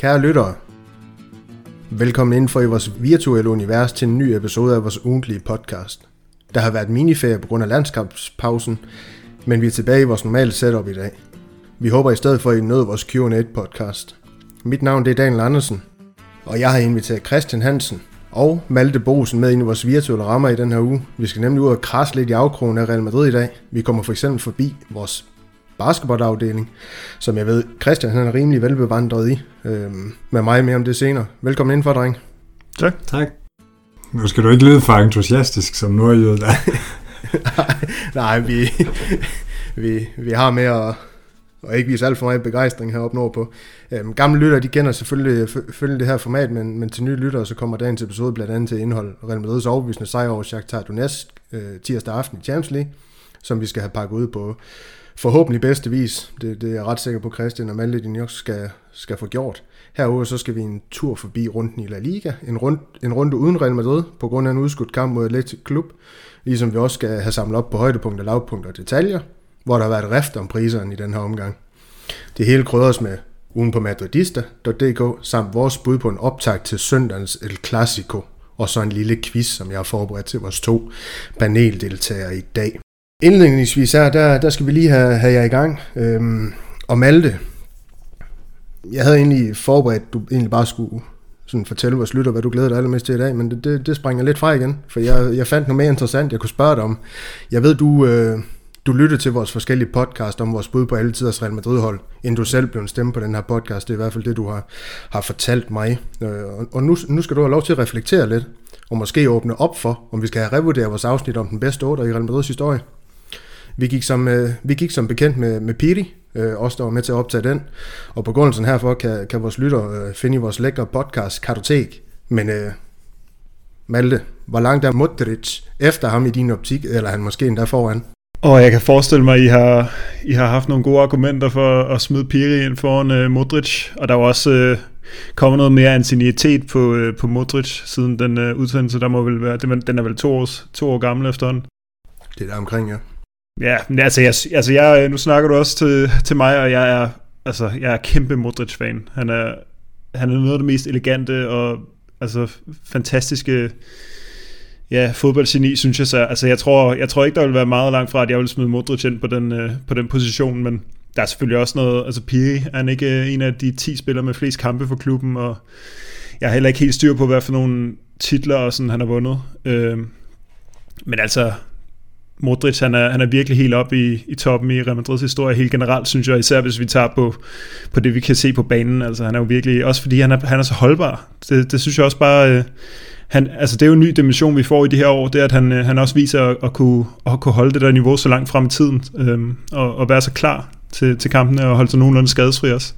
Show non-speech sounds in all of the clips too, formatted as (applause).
Kære lyttere, velkommen ind for i vores virtuelle univers til en ny episode af vores ugentlige podcast. Der har været miniferie på grund af landskabspausen, men vi er tilbage i vores normale setup i dag. Vi håber i stedet for, at I nåede vores Q&A podcast. Mit navn det er Daniel Andersen, og jeg har inviteret Christian Hansen og Malte Bosen med ind i vores virtuelle rammer i den her uge. Vi skal nemlig ud og krasse lidt i afkrogen af Real Madrid i dag. Vi kommer for eksempel forbi vores basketballafdeling, som jeg ved, Christian han er rimelig velbevandret i. Øhm, med mig mere om det senere. Velkommen ind for, dreng. Tak. Tak. Nu skal du ikke lyde for entusiastisk som nordjyde der. (laughs) nej, vi, vi, vi har med at, og ikke vise alt for meget begejstring heroppe nordpå. Øhm, gamle lyttere, de kender selvfølgelig, øh, selvfølgelig det her format, men, men til nye lyttere, så kommer dagens episode blandt andet til indhold Real Madrid's overbevisende sejr over Shakhtar Donetsk øh, tirsdag aften i Champions League, som vi skal have pakket ud på forhåbentlig bedste vis. Det, det er jeg ret sikker på, Christian og Malte, de nok skal, skal få gjort. Herudover så skal vi en tur forbi runden i La Liga, en, rund, en runde uden Real Madrid, på grund af en udskudt kamp mod Atletic Klub, ligesom vi også skal have samlet op på højdepunkter, lavpunkter og detaljer, hvor der har været rift om priserne i den her omgang. Det hele krydres med ugen på madridista.dk, samt vores bud på en optag til søndagens El Clasico, og så en lille quiz, som jeg har forberedt til vores to paneldeltagere i dag. Indledningsvis her, der, der skal vi lige have, have jer i gang. Øhm, og Malte, jeg havde egentlig forberedt, at du egentlig bare skulle sådan fortælle vores lytter, hvad du glæder dig allermest til i dag, men det, det, det springer lidt fra igen, for jeg, jeg fandt noget mere interessant, jeg kunne spørge dig om. Jeg ved, du, øh, du lyttede til vores forskellige podcast om vores bud på alle tiders Real Madrid-hold, inden du selv blev en stemme på den her podcast. Det er i hvert fald det, du har, har fortalt mig. Øh, og og nu, nu skal du have lov til at reflektere lidt, og måske åbne op for, om vi skal have revurderet vores afsnit om den bedste otter i Real Madrids historie. Vi gik som, øh, vi gik som bekendt med, med Piri, øh, også der var med til at optage den. Og på grunden herfor kan, kan vores lytter øh, finde i vores lækre podcast Kartotek. Men øh, Malte, hvor langt er Modric efter ham i din optik, eller han måske endda foran? Og jeg kan forestille mig, at I har, I har haft nogle gode argumenter for at smide Piri ind foran øh, Modric, og der var også øh, kommet noget mere ansignitet på, øh, på Modric siden den øh, udsendelse, der må vel være, den er vel to, års, to år gammel efterhånden. Det er der omkring, ja. Ja, men altså, jeg, altså jeg, nu snakker du også til, til mig, og jeg er, altså, jeg er kæmpe Modric-fan. Han er, han er noget af det mest elegante og altså, fantastiske ja, fodboldgeni, synes jeg så. Altså, jeg tror, jeg tror ikke, der vil være meget langt fra, at jeg vil smide Modric ind på den, øh, på den position, men der er selvfølgelig også noget, altså Piri er han ikke øh, en af de 10 spillere med flest kampe for klubben, og jeg har heller ikke helt styr på, hvad for nogle titler og sådan, han har vundet. Øh, men altså, Modric, han er, han er virkelig helt op i, i toppen i Real Madrids historie helt generelt, synes jeg, især hvis vi tager på, på det, vi kan se på banen. Altså, han er jo virkelig, også fordi han er, han er så holdbar. Det, det synes jeg også bare, øh, han, altså det er jo en ny dimension, vi får i de her år, det er, at han, øh, han også viser at, at, kunne, at kunne holde det der niveau så langt frem i tiden, øhm, og, og være så klar til, til kampene og holde sig nogenlunde skadesfri også.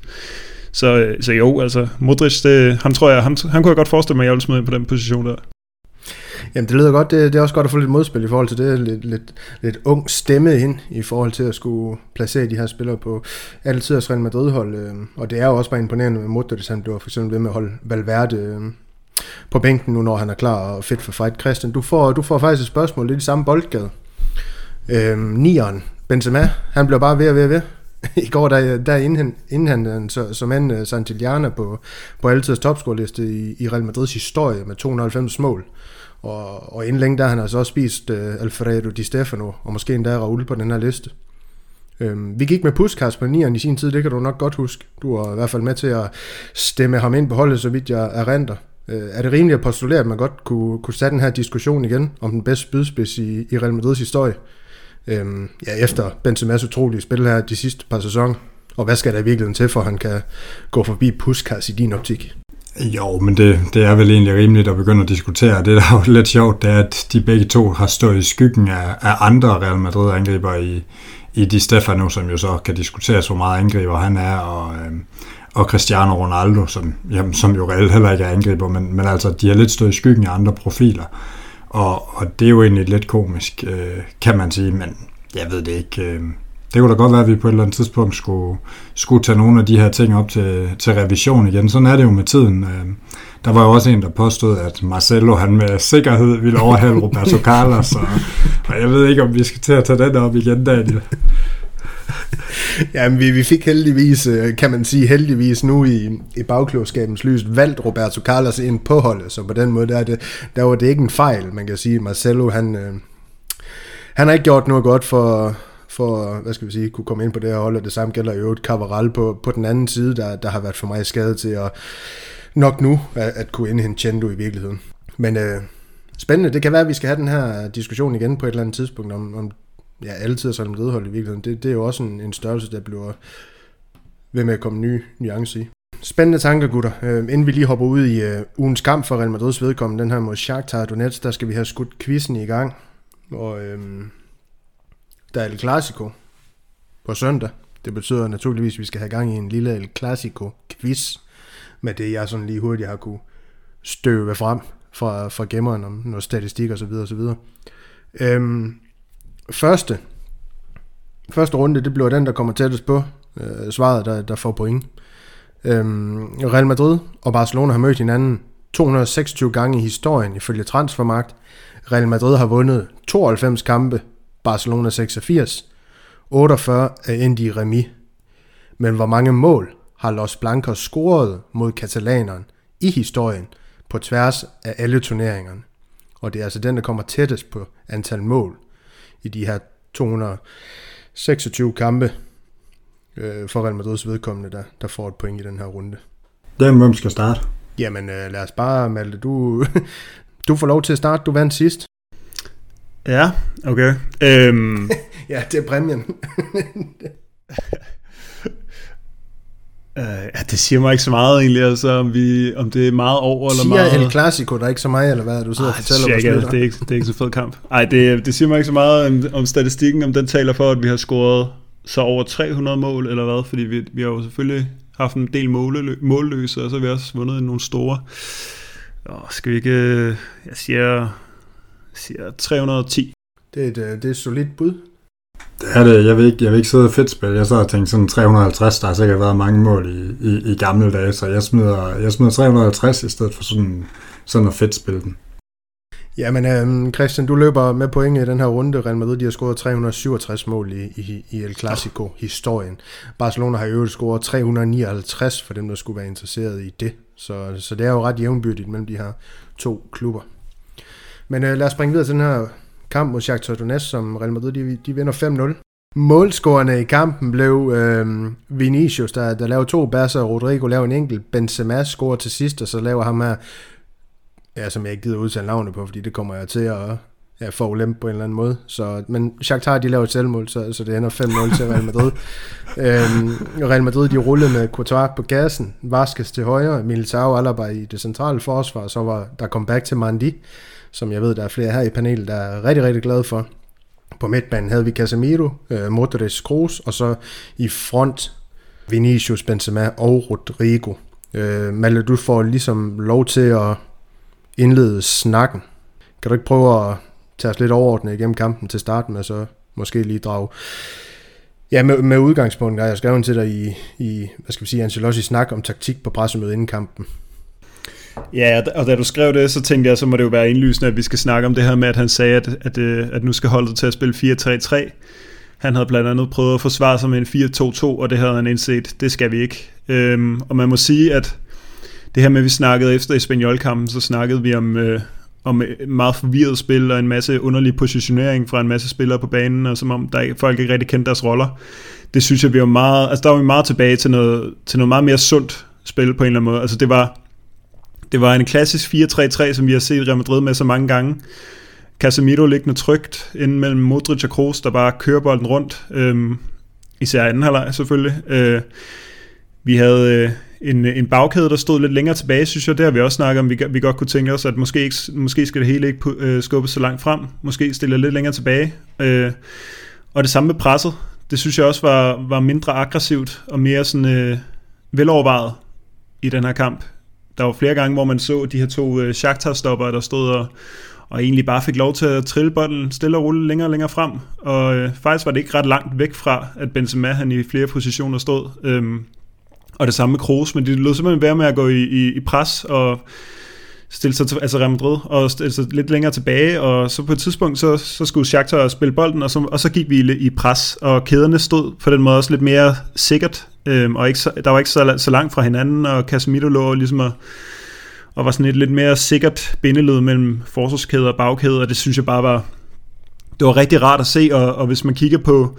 Så, øh, så jo, altså Modric, det, ham tror jeg, ham, han kunne jeg godt forestille mig, at jeg ville smide på den position der. Jamen det lyder godt, det, det er også godt at få lidt modspil i forhold til det, lidt, lidt, lidt ung stemme ind i forhold til at skulle placere de her spillere på altid at Real Madrid-hold, øh, og det er jo også bare imponerende med Modric, han bliver for eksempel ved med at holde Valverde øh, på bænken nu, når han er klar og fedt for fight. Christian, du får, du får faktisk et spørgsmål lidt i samme boldgade. Øhm, Nieren, Benzema, han blev bare ved og ved og ved. (laughs) I går, der, der indhen, inden han så, som en uh, øh, Santillana på, på altidens topscoreliste i, i Real Madrids historie med 290 mål. Og, og inden længe der han altså også spist uh, Alfredo Di Stefano, og måske endda Raul på den her liste. Øhm, vi gik med Puskas på nieren i sin tid, det kan du nok godt huske. Du var i hvert fald med til at stemme ham ind på holdet, så vidt jeg erindrer. Øh, er det rimeligt at postulere, at man godt kunne, kunne sætte den her diskussion igen om den bedste spydspids i, i Real Madrids historie? Øhm, ja, efter Benzema's utrolige spil her de sidste par sæsoner. Og hvad skal der i virkeligheden til, for at han kan gå forbi Puskas i din optik? Jo, men det, det er vel egentlig rimeligt at begynde at diskutere. Det, der er jo (laughs) lidt sjovt, det er, at de begge to har stået i skyggen af, af andre Real Madrid-angriber i, i Di Stefano, som jo så kan diskuteres, hvor meget angriber han er, og, øh, og Cristiano Ronaldo, som, jamen, som jo reelt heller ikke er angriber, men, men altså, de har lidt stået i skyggen af andre profiler. Og, og det er jo egentlig lidt komisk, øh, kan man sige, men jeg ved det ikke. Øh, det kunne da godt være, at vi på et eller andet tidspunkt skulle, skulle tage nogle af de her ting op til, til revision igen. Sådan er det jo med tiden. Øh, der var jo også en, der påstod, at Marcelo han med sikkerhed ville overhale Roberto Carlos, og, og jeg ved ikke, om vi skal til at tage den op igen, Daniel. (laughs) Ja, vi, vi fik heldigvis, øh, kan man sige heldigvis nu i, i bagklogskabens lys, valgt Roberto Carlos ind på holdet, så på den måde, der, det, der var det ikke en fejl, man kan sige. Marcelo, han, øh, han har ikke gjort noget godt for, for, hvad skal vi sige, kunne komme ind på det her hold, og det samme gælder jo et Cavaral på, på den anden side, der, der har været for mig skadet til at nok nu at, at kunne indhente Chendo i virkeligheden. Men øh, spændende, det kan være, at vi skal have den her diskussion igen på et eller andet tidspunkt, om, om ja, altid sådan som ledhold i virkeligheden. Det, det er jo også en, en størrelse, der bliver ved med at komme nye nuancer i. Spændende tanker, gutter. Øh, inden vi lige hopper ud i øh, ugens kamp for Real Madrids vedkommende, den her mod Shakhtar Donetsk, der skal vi have skudt quizzen i gang. Og øh, der er El Clasico på søndag. Det betyder naturligvis, at vi skal have gang i en lille El Clasico quiz med det, jeg sådan lige hurtigt har kunne støve frem fra, fra gemmeren om noget statistik og så videre og så videre. Øhm, første, første runde, det bliver den, der kommer tættest på øh, svaret, der, der får point. Øhm, Real Madrid og Barcelona har mødt hinanden 226 gange i historien ifølge Transfermarkt. Real Madrid har vundet 92 kampe, Barcelona 86. 48 er endt i remis. Men hvor mange mål har Los Blancos scoret mod katalaneren i historien på tværs af alle turneringerne? Og det er altså den, der kommer tættest på antal mål i de her 226 kampe øh, for Real Madrids vedkommende, der, der får et point i den her runde. Hvem, hvem skal starte? Jamen øh, lad os bare, Malte, du, (laughs) du får lov til at starte. Du vandt sidst. Ja, okay. Øhm, (laughs) Ja, det er præmien. (laughs) øh, ja, det siger mig ikke så meget egentlig, altså, om, vi, om det er meget over eller Siger meget... El Clasico, der er ikke så meget, eller hvad? Du sidder Ej, og det, fortæller siger vores ikke, det, er ikke, det er ikke så fed kamp. Ej, det, det siger mig ikke så meget om, om statistikken, om den taler for, at vi har scoret så over 300 mål, eller hvad, fordi vi, vi har jo selvfølgelig haft en del mållø, målløse, og så har vi også vundet nogle store. Og skal vi ikke... Jeg siger, jeg siger 310. Det er et, øh, det er et solidt bud. Det er det. Jeg vil ikke, jeg vil ikke sidde og fedt spille. Jeg sad og tænkte sådan 350, der har sikkert været mange mål i, i, i gamle dage, så jeg smider, jeg smider 350 i stedet for sådan, sådan at fedt spille den. Jamen, øhm, Christian, du løber med point i den her runde. Real Madrid, de har scoret 367 mål i, i, i El Clasico-historien. Barcelona har i øvrigt scoret 359 for dem, der skulle være interesseret i det. Så, så det er jo ret jævnbyrdigt mellem de her to klubber. Men øh, lad os springe videre til den her kamp mod Shakhtar Donetsk, som Real Madrid de, de vinder 5-0. Målscorerne i kampen blev øh, Vinicius, der, der lavede to basser, Rodrigo lavede en enkelt, Benzema scorer til sidst, og så laver ham her ja, som jeg ikke gider udtale navnet på, fordi det kommer jeg til at ja, få ulempe på en eller anden måde. Så, men Shakhtar, de laver et selvmål, så, så det ender 5-0 til Real Madrid. (laughs) øhm, Real Madrid, de rullede med Courtois på gassen, Vasquez til højre, Militao Alaba i det centrale forsvar, så var der comeback til Mandi, som jeg ved, der er flere her i panelet, der er rigtig, rigtig glade for. På midtbanen havde vi Casemiro, øh, Modric, Kroos, og så i front Vinicius, Benzema og Rodrigo. Øh, Malle, du får ligesom lov til at indlede snakken. Kan du ikke prøve at tage os lidt overordnet igennem kampen til starten, og så måske lige drage Ja, med, med udgangspunkt, der jeg skrev til dig i, i, hvad skal vi sige, Ancelotti snak om taktik på pressemødet inden kampen. Ja, og da du skrev det, så tænkte jeg, så må det jo være indlysende, at vi skal snakke om det her med, at han sagde, at, at, øh, at nu skal holdet til at spille 4-3-3. Han havde blandt andet prøvet at forsvare sig med en 4-2-2, og det havde han indset, det skal vi ikke. Øhm, og man må sige, at det her med, at vi snakkede efter Espanyol-kampen, så snakkede vi om, øh, om et meget forvirret spil og en masse underlig positionering fra en masse spillere på banen, og som om der ikke, folk ikke rigtig kendte deres roller. Det synes jeg, vi var meget, altså der var vi meget tilbage til noget, til noget meget mere sundt spil på en eller anden måde. Altså det var, det var en klassisk 4-3-3, som vi har set Real Madrid med så mange gange. Casemiro liggende trygt inden mellem Modric og Kroos, der bare kører bolden rundt. Øhm, især anden halvleg selvfølgelig. Øh, vi havde øh, en, en bagkæde, der stod lidt længere tilbage, synes jeg. Det har vi også snakket om. Vi, vi godt kunne tænke os, at måske, ikke, måske skal det hele ikke øh, skubbes så langt frem. Måske stille lidt længere tilbage. Øh, og det samme med presset. Det synes jeg også var, var mindre aggressivt og mere sådan øh, velovervejet i den her kamp. Der var flere gange, hvor man så de her to øh, Shakhtar-stopper, der stod og, og egentlig bare fik lov til at trille bolden stille og rulle længere og længere frem. Og øh, faktisk var det ikke ret langt væk fra, at Benzema han i flere positioner stod. Øhm, og det samme med Kroos, men de lød simpelthen være med at gå i, i, i pres og stille sig til, altså Real Madrid, og stille sig lidt længere tilbage, og så på et tidspunkt, så, så skulle Shakhtar spille bolden, og så, og så gik vi i, pres, og kæderne stod på den måde også lidt mere sikkert, øhm, og ikke så, der var ikke så, så langt fra hinanden, og Casemiro lå ligesom og, og var sådan et lidt mere sikkert bindeled mellem forsvarskæde og bagkæde, og det synes jeg bare var, det var rigtig rart at se, og, og hvis man kigger på,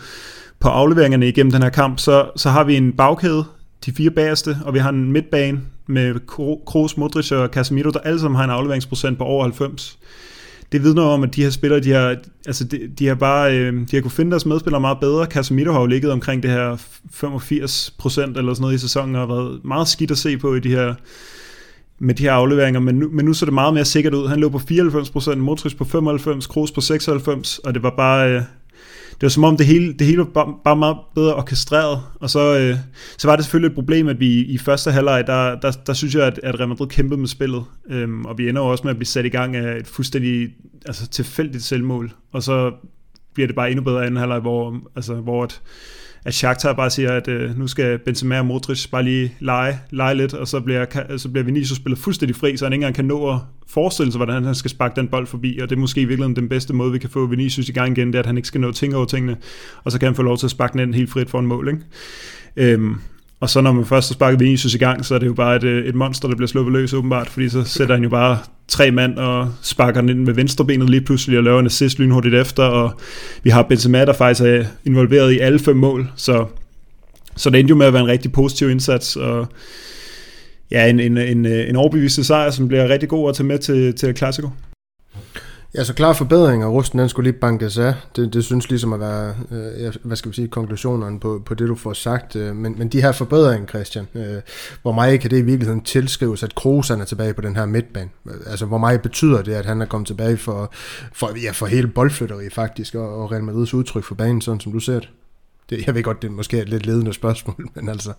på afleveringerne igennem den her kamp, så, så har vi en bagkæde, de fire bagerste, og vi har en midtbane med Kroos, Modric og Casemiro, der alle sammen har en afleveringsprocent på over 90. Det vidner om, at de her spillere, de har, altså de, de har bare, øh, de har kunne finde deres medspillere meget bedre. Casemiro har jo ligget omkring det her 85 procent eller sådan noget i sæsonen, og har været meget skidt at se på i de her, med de her afleveringer, men nu, men nu så det meget mere sikkert ud. Han lå på 94%, Modric på 95%, Kroos på 96%, og det var bare, øh, det var som om det hele, det hele var bare, bare meget bedre orkestreret, og så, øh, så var det selvfølgelig et problem, at vi i første halvleg, der, der, der synes jeg, at, at Real Madrid kæmpede med spillet, øhm, og vi ender jo også med at blive sat i gang af et fuldstændig altså, tilfældigt selvmål, og så bliver det bare endnu bedre anden halvleg, hvor, altså, hvor at, at Shakhtar bare siger, at øh, nu skal Benzema og Modric bare lige lege, lege lidt, og så bliver, så bliver Vinicius spillet fuldstændig fri, så han ikke engang kan nå at forestille sig, hvordan han skal sparke den bold forbi, og det er måske i virkeligheden den bedste måde, vi kan få Vinicius i gang igen, det er, at han ikke skal nå at tænke over tingene, og så kan han få lov til at sparke den helt frit for en mål. Ikke? Øhm, og så når man først har sparket Vinicius i gang, så er det jo bare et, øh, et monster, der bliver sluppet løs åbenbart, fordi så sætter han jo bare tre mand og sparker den ind med venstrebenet lige pludselig og laver en assist lynhurtigt efter, og vi har Benzema, der faktisk er involveret i alle fem mål, så, så det endte jo med at være en rigtig positiv indsats, og ja, en, en, en, øh, en overbevisende sejr, som bliver rigtig god at tage med til, til Clasico. Ja, så klar forbedring, og rusten den skulle lige bankes af. Det, det synes ligesom at være, øh, hvad skal vi sige, konklusionerne på, på det, du får sagt. Øh, men, men de her forbedringer, Christian, øh, hvor meget kan det i virkeligheden tilskrives, at Kroos er tilbage på den her midtbane? Altså, hvor meget betyder det, at han er kommet tilbage for, for, ja, for hele boldflytteriet faktisk, og, og Real Madrids udtryk for banen, sådan som du ser det? det jeg ved godt, det er måske et lidt ledende spørgsmål, (laughs) men altså...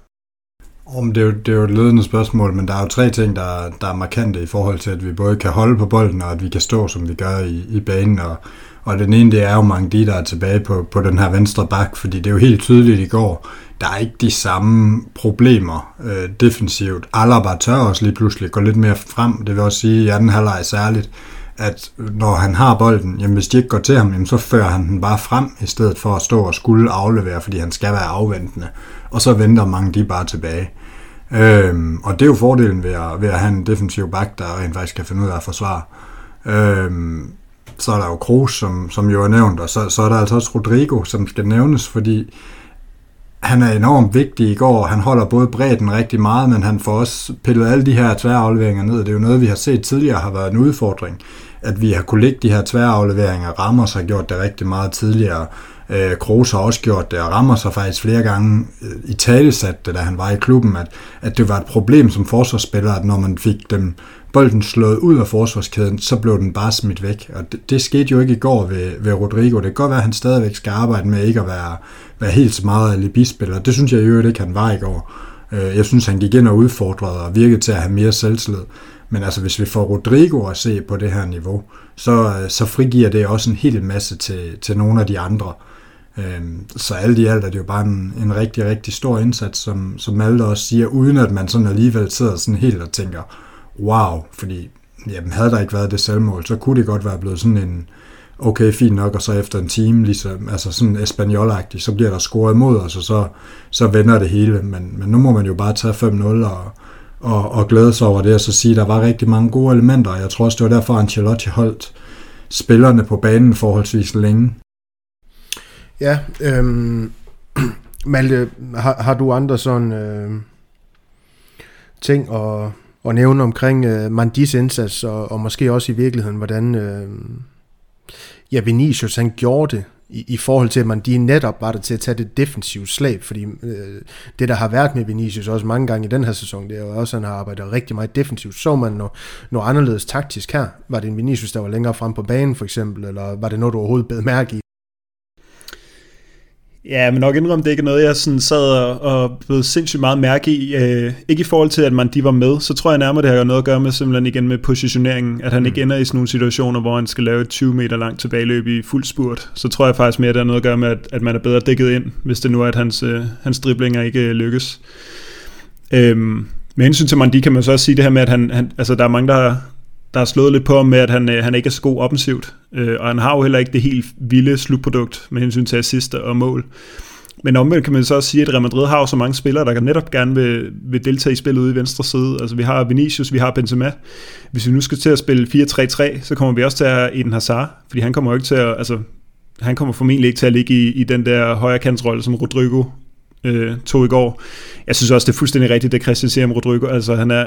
Om det, er jo, det er jo et ledende spørgsmål, men der er jo tre ting, der, der er markante i forhold til, at vi både kan holde på bolden, og at vi kan stå, som vi gør i, i banen. Og, og den ene, det er jo mange de, der er tilbage på, på den her venstre bak, fordi det er jo helt tydeligt i går, der er ikke de samme problemer øh, defensivt. Alaba tør også lige pludselig gå lidt mere frem, det vil også sige i anden halvleg særligt, at når han har bolden, jamen hvis de ikke går til ham, jamen så fører han den bare frem, i stedet for at stå og skulle aflevere, fordi han skal være afventende. Og så venter mange de bare tilbage. Øhm, og det er jo fordelen ved at, ved at have en defensiv back, der rent faktisk kan finde ud af at forsvare. Øhm, så er der jo Kroos, som, som jo er nævnt, og så, så er der altså også Rodrigo, som skal nævnes, fordi han er enormt vigtig i går. Han holder både bredden rigtig meget, men han får også pillet alle de her tværafleveringer ned. Det er jo noget, vi har set tidligere har været en udfordring, at vi har kunne lægge de her tværafleveringer. Ramos har gjort det rigtig meget tidligere. Øh, Kroos har også gjort det, og rammer sig faktisk flere gange øh, i talesat det, da han var i klubben, at, at det var et problem som forsvarsspiller, at når man fik dem bolden slået ud af forsvarskæden, så blev den bare smidt væk. Og det, det skete jo ikke i går ved, ved Rodrigo. Det kan godt være, at han stadigvæk skal arbejde med ikke at være, være helt så meget alibispiller. Det synes jeg i øvrigt ikke, han var i går. Øh, jeg synes, han gik ind og udfordrede og virkede til at have mere selvtillid. Men altså, hvis vi får Rodrigo at se på det her niveau, så, øh, så frigiver det også en hel masse til, til nogle af de andre. Øhm, så alt i alt er det jo bare en, en rigtig, rigtig stor indsats, som, som Malte også siger, uden at man sådan alligevel sidder sådan helt og tænker, wow, fordi jamen, havde der ikke været det selvmål, så kunne det godt være blevet sådan en, okay, fint nok, og så efter en time, ligesom, altså sådan espanol så bliver der scoret imod os, og så, så vender det hele. Men, men nu må man jo bare tage 5-0 og, og, og glæde sig over det, og så sige, at der var rigtig mange gode elementer, og jeg tror også, det var derfor, Ancelotti holdt spillerne på banen forholdsvis længe. Ja, øhm, (clears throat) Malte, har, har du andre sådan øh, ting at, at nævne omkring øh, Mandis indsats, og, og måske også i virkeligheden, hvordan øh, ja, Vinicius han gjorde det, i, i forhold til, at man de netop var der til at tage det defensive slag, fordi øh, det, der har været med Vinicius også mange gange i den her sæson, det er jo også, at han har arbejdet rigtig meget defensivt. Så man noget, noget anderledes taktisk her? Var det en Vinicius, der var længere frem på banen for eksempel, eller var det noget, du overhovedet bed mærke i? Ja, men nok indrømme, det ikke er noget, jeg sådan sad og, og blev sindssygt meget mærke i. Øh, ikke i forhold til, at man de var med, så tror jeg nærmere, det har noget at gøre med simpelthen igen med positioneringen. At han mm. ikke ender i sådan nogle situationer, hvor han skal lave et 20 meter langt tilbageløb i fuld spurt. Så tror jeg faktisk mere, at det har noget at gøre med, at, at man er bedre dækket ind, hvis det nu er, at hans, øh, hans driblinger ikke lykkes. Øhm, med hensyn til Mandi kan man så også sige det her med, at han, han altså der er mange, der, der har slået lidt på ham med, at han, øh, han ikke er så god offensivt, øh, og han har jo heller ikke det helt vilde slutprodukt med hensyn til assister og mål. Men omvendt kan man så også sige, at Real Madrid har jo så mange spillere, der netop gerne vil, vil deltage i spillet ude i venstre side. Altså vi har Vinicius, vi har Benzema. Hvis vi nu skal til at spille 4-3-3, så kommer vi også til at have Eden Hazard, fordi han kommer jo ikke til at, altså han kommer formentlig ikke til at ligge i, i den der højre kantsrolle, som Rodrigo øh, tog i går. Jeg synes også, det er fuldstændig rigtigt, det Christian siger om Rodrigo. Altså, han er,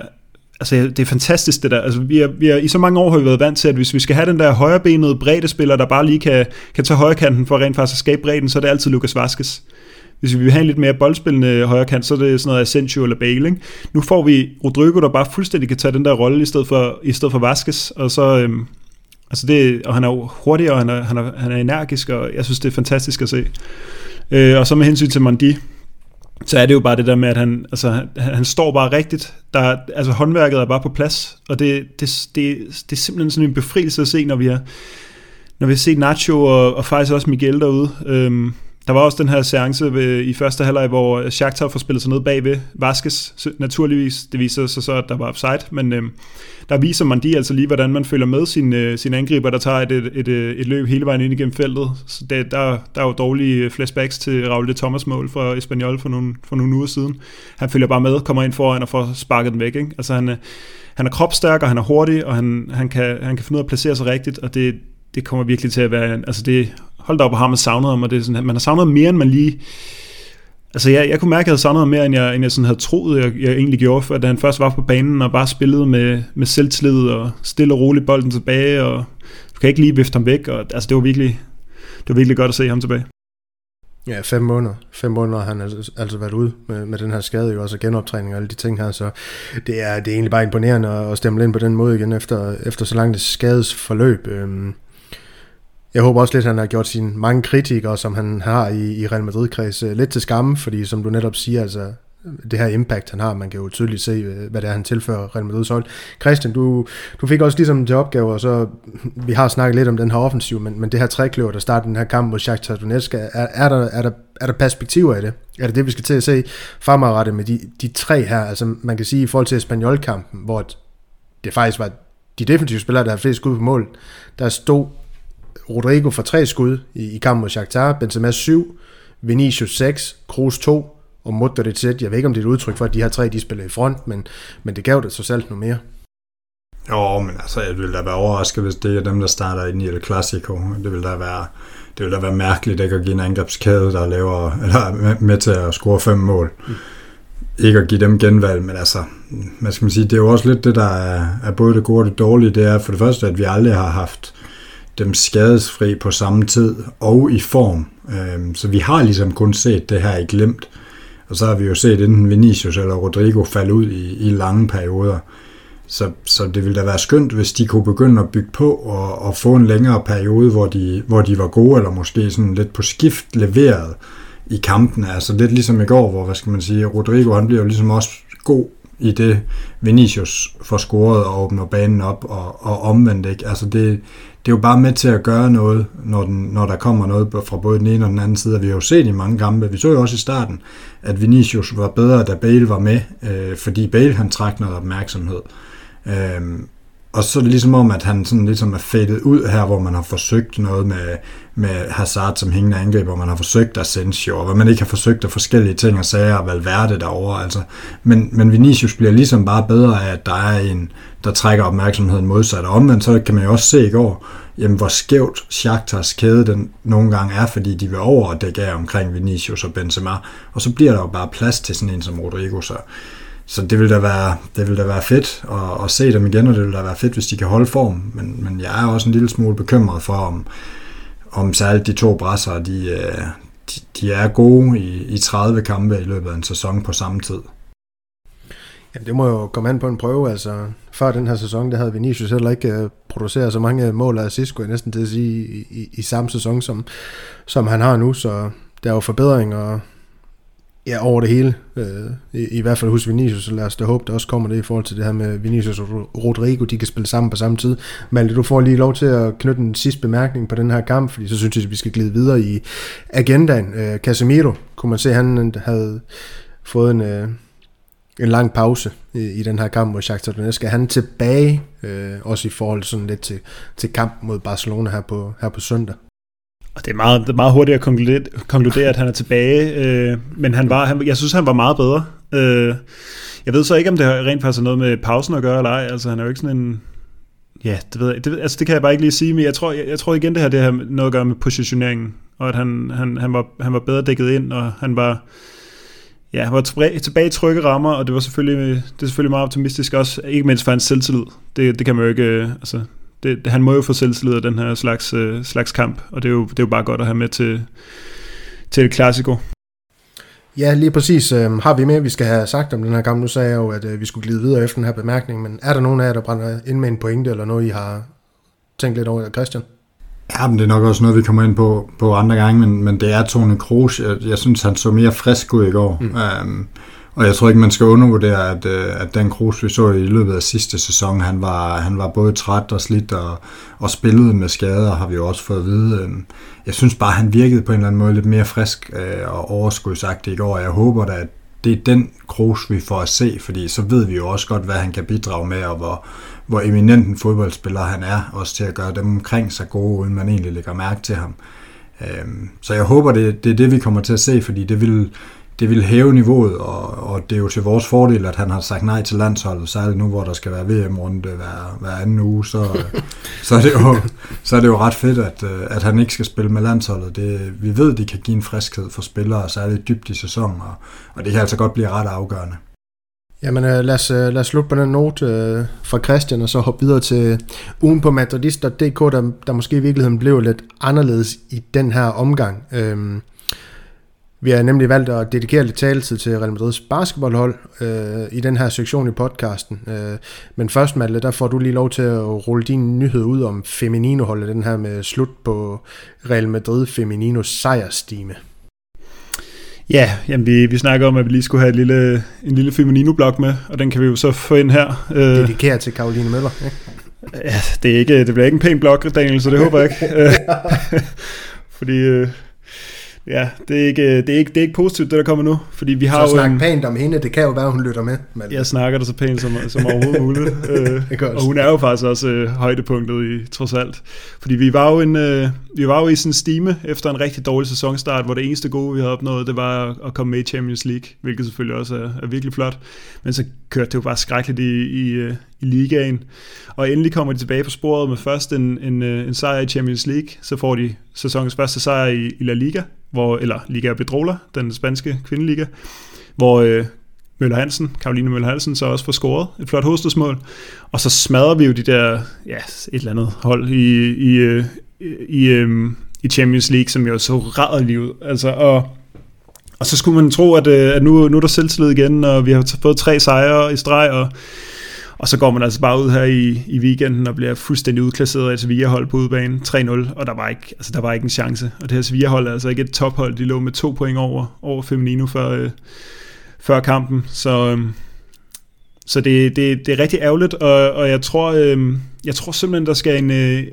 altså, det er fantastisk det der. Altså, vi er, vi er, I så mange år har vi været vant til, at hvis vi skal have den der højrebenede breddespiller, der bare lige kan, kan tage højrekanten for rent faktisk at skabe bredden, så er det altid Lukas Vaskes. Hvis vi vil have en lidt mere boldspillende højrekant, så er det sådan noget Asensio eller Bale. Ikke? Nu får vi Rodrigo, der bare fuldstændig kan tage den der rolle i stedet for, i stedet for Vaskes, og så... Øhm, altså det, og han er hurtig, og han er, han, er, han er energisk, og jeg synes, det er fantastisk at se. Øh, og så med hensyn til Mandi, så er det jo bare det der med, at han, altså, han, han står bare rigtigt. Der, altså håndværket er bare på plads, og det, det, det, det er simpelthen sådan en befrielse at se, når vi har, når vi har set Nacho og, og faktisk også Miguel derude. Øhm, der var også den her seance ved, i første halvleg, hvor Shakhtar får spillet sig ned bagved Vaskes. Naturligvis, det viser sig så, at der var offside, men øh, der viser man de altså lige, hvordan man følger med sin, øh, sin angriber, der tager et, et, et, øh, et løb hele vejen ind igennem feltet. Så det, der, der er jo dårlige øh, flashbacks til Raul de Thomas mål for Espanyol for nogle, for nogle uger siden. Han følger bare med, kommer ind foran og får sparket den væk. Ikke? Altså han, øh, han er kropstærk, og han er hurtig, og han, han, kan, han kan finde ud af at placere sig rigtigt, og det, det kommer virkelig til at være, altså det, hold da op, har man savnet ham, og det er sådan, man har savnet mere, end man lige, altså jeg, jeg kunne mærke, at jeg havde savnet ham mere, end jeg, end jeg sådan havde troet, jeg, jeg egentlig gjorde, for da han først var på banen, og bare spillede med, med selvtillid, og stille og roligt bolden tilbage, og du kan ikke lige vifte ham væk, og altså det var virkelig, det var virkelig godt at se ham tilbage. Ja, fem måneder. Fem måneder har han altså, altså været ude med, med den her skade, jo også genoptræning og alle de ting her, så det er, det er egentlig bare imponerende at stemme ind på den måde igen efter, efter så langt skadesforløb. Øhm, jeg håber også lidt, at han har gjort sine mange kritikere, som han har i, i Real Madrid-kreds, øh, lidt til skamme, fordi som du netop siger, altså det her impact, han har, man kan jo tydeligt se, øh, hvad det er, han tilfører Real Madrid's hold. Christian, du, du fik også ligesom til opgave, og så, vi har snakket lidt om den her offensiv, men, men det her trækløver, der starter den her kamp mod Shakhtar Donetsk, er, er, der, er, der, er der perspektiver i det? Er det det, vi skal til at se fremadrettet med de, de tre her? Altså man kan sige i forhold til Espanyol-kampen, hvor det faktisk var de defensive spillere, der har flest skud på mål, der stod Rodrigo for tre skud i, i kampen mod Shakhtar, Benzema 7, Vinicius 6, Kroos 2 og Modric 1. Jeg ved ikke, om det er et udtryk for, at de her tre de spiller i front, men, men det gav det så selv noget mere. Jo, men altså, jeg vil da være overrasket, hvis det er dem, der starter ind i El Clasico. Det vil da være, det vil da være mærkeligt ikke at give en angrebskæde, der laver, eller med, til at score fem mål. Mm. Ikke at give dem genvalg, men altså, man skal man sige, det er jo også lidt det, der er, er både det gode og det dårlige. Det er for det første, at vi aldrig har haft dem skadesfri på samme tid og i form. Øhm, så vi har ligesom kun set det her i glemt. Og så har vi jo set enten Vinicius eller Rodrigo falde ud i, i lange perioder. Så, så det ville da være skønt, hvis de kunne begynde at bygge på og, og få en længere periode, hvor de, hvor de var gode, eller måske sådan lidt på skift leveret i kampen. Altså lidt ligesom i går, hvor, hvad skal man sige, Rodrigo han bliver jo ligesom også god i det Vinicius får scoret og åbner banen op og, og omvendt. Ikke? Altså det, det er jo bare med til at gøre noget, når, den, når der kommer noget fra både den ene og den anden side. Vi har jo set i mange kampe, vi så jo også i starten, at Vinicius var bedre, da Bale var med, øh, fordi Bale han trak noget opmærksomhed. Øh, og så er det ligesom om, at han sådan ligesom er fadet ud her, hvor man har forsøgt noget med, med Hazard som hængende angriber, hvor man har forsøgt Asensio, og hvor man ikke har forsøgt af forskellige ting og sager, og Valverde derovre. Altså. Men, men Vinicius bliver ligesom bare bedre af, at der er en, der trækker opmærksomheden modsat. Og omvendt så kan man jo også se i går, jamen, hvor skævt Shakhtars kæde den nogle gange er, fordi de vil over og dække af omkring Vinicius og Benzema, og så bliver der jo bare plads til sådan en som Rodrigo. Så så det vil da være, det vil da være fedt at, at se dem igen, og det vil da være fedt, hvis de kan holde form. Men, men jeg er også en lille smule bekymret for, om, om særligt de to brasser, de, øh, de, de er gode i, i 30 kampe i løbet af en sæson på samme tid. Ja, det må jo komme an på en prøve. Altså, før den her sæson, der havde Vinicius heller ikke øh, produceret så mange mål af assist, skulle jeg næsten til at sige, i, i, i samme sæson, som, som han har nu. Så der er jo forbedringer Ja, over det hele. Øh, I, I hvert fald hos Vinicius, så lad os da håbe, der også kommer det i forhold til det her med Vinicius og Rodrigo, de kan spille sammen på samme tid. Malte, du får lige lov til at knytte en sidste bemærkning på den her kamp, fordi så synes jeg, at vi skal glide videre i agendaen. Øh, Casemiro, kunne man se, han havde fået en, øh, en lang pause i, i den her kamp mod Shakhtar Donetsk. Er han tilbage, øh, også i forhold sådan lidt til, til kampen mod Barcelona her på, her på søndag? Og det er meget, det er meget hurtigt at konkludere, konkludere, at han er tilbage, øh, men han var, han, jeg synes, han var meget bedre. Øh, jeg ved så ikke, om det rent faktisk har noget med pausen at gøre eller ej. Altså, han er jo ikke sådan en... Ja, det ved jeg. Det, altså, det kan jeg bare ikke lige sige, men jeg tror, jeg, jeg tror igen, det her det har noget at gøre med positioneringen, og at han, han, han, var, han var bedre dækket ind, og han var, ja, han var tilbage, i trygge rammer, og det var selvfølgelig, det er selvfølgelig meget optimistisk også, ikke mindst for hans selvtillid. Det, det kan man jo ikke, øh, altså, det, det, han må jo få selvtillid af den her slags, øh, slags kamp, og det er, jo, det er jo bare godt at have med til, til et klassiko. Ja, lige præcis. Øh, har vi mere, vi skal have sagt om den her kamp? Nu sagde jeg jo, at øh, vi skulle glide videre efter den her bemærkning, men er der nogen af jer, der brænder ind med en pointe, eller noget, I har tænkt lidt over, Christian? Ja, men det er nok også noget, vi kommer ind på, på andre gange, men, men det er Tone Kroos. Jeg, jeg synes, han så mere frisk ud i går. Mm. Um, og jeg tror ikke, man skal undervurdere, at, øh, at den Kroos, vi så i løbet af sidste sæson, han var, han var både træt og slidt og, og spillede med skader, har vi jo også fået at vide. Øhm, jeg synes bare, han virkede på en eller anden måde lidt mere frisk øh, og overskudsagtig i går, og jeg håber da, at det er den Kroos, vi får at se, fordi så ved vi jo også godt, hvad han kan bidrage med, og hvor, hvor eminent en fodboldspiller han er, også til at gøre dem omkring sig gode, uden man egentlig lægger mærke til ham. Øhm, så jeg håber, det, det er det, vi kommer til at se, fordi det vil, det vil hæve niveauet, og, og det er jo til vores fordel, at han har sagt nej til landsholdet, særligt nu, hvor der skal være VM-runde hver, hver anden uge, så, (laughs) så, er det jo, så er det jo ret fedt, at, at han ikke skal spille med landsholdet. Det, vi ved, det kan give en friskhed for spillere, særligt dybt i sæsonen, og, og det kan altså godt blive ret afgørende. Jamen øh, lad, os, øh, lad os slutte på den note øh, fra Christian, og så hoppe videre til ugen på madridist.dk, der, der måske i virkeligheden blev lidt anderledes i den her omgang. Øhm, vi har nemlig valgt at dedikere lidt taletid til Real Madrids basketballhold øh, i den her sektion i podcasten. Øh, men først, Malte, der får du lige lov til at rulle din nyhed ud om Feminino-holdet, den her med slut på Real Madrid Feminino sejrstime. Ja, jamen vi, vi snakker om, at vi lige skulle have et lille, en lille Feminino-blog med, og den kan vi jo så få ind her. Øh, Dedikeret til Karoline Møller, ikke? Ja, det, er ikke, det bliver ikke en pæn blog, Daniel, så det håber jeg ikke. (laughs) (laughs) Fordi øh, Ja, det er, ikke, det, er ikke, det er ikke positivt, det der kommer nu. Fordi vi har så snak en... pænt om hende, det kan jo være, hun lytter med. Men... Jeg snakker det så pænt som, som overhovedet muligt. (laughs) øh, og hun er jo faktisk også øh, højdepunktet i trods alt. Fordi vi var jo, en, øh, vi var jo i sådan en stime efter en rigtig dårlig sæsonstart, hvor det eneste gode, vi havde opnået, det var at komme med i Champions League, hvilket selvfølgelig også er, er virkelig flot. Men så kørte det jo bare skrækkeligt i, i, øh, i ligaen. Og endelig kommer de tilbage på sporet med først en, en, øh, en sejr i Champions League, så får de sæsonens første sejr i, i La Liga, hvor, eller Liga Bedrola, den spanske kvindeliga, hvor øh, Møller Hansen, Karoline Møller Hansen, så også får scoret et flot hovedstødsmål. Og så smadrer vi jo de der, ja, et eller andet hold i, i, øh, i, i, øh, i Champions League, som jo så rædderligt ud. Altså, og, og så skulle man tro, at, øh, at nu, nu er der selvtillid igen, og vi har fået tre sejre i streg, og og så går man altså bare ud her i, i weekenden og bliver fuldstændig udklasseret af et Sevilla-hold på udebane 3-0, og der var, ikke, altså der var ikke en chance. Og det her Sevilla-hold er altså ikke et tophold, de lå med to point over, over Feminino før, øh, før kampen. Så, øh, så det, det, det er rigtig ærgerligt, og, og jeg, tror, øh, jeg tror simpelthen, der skal en... Øh,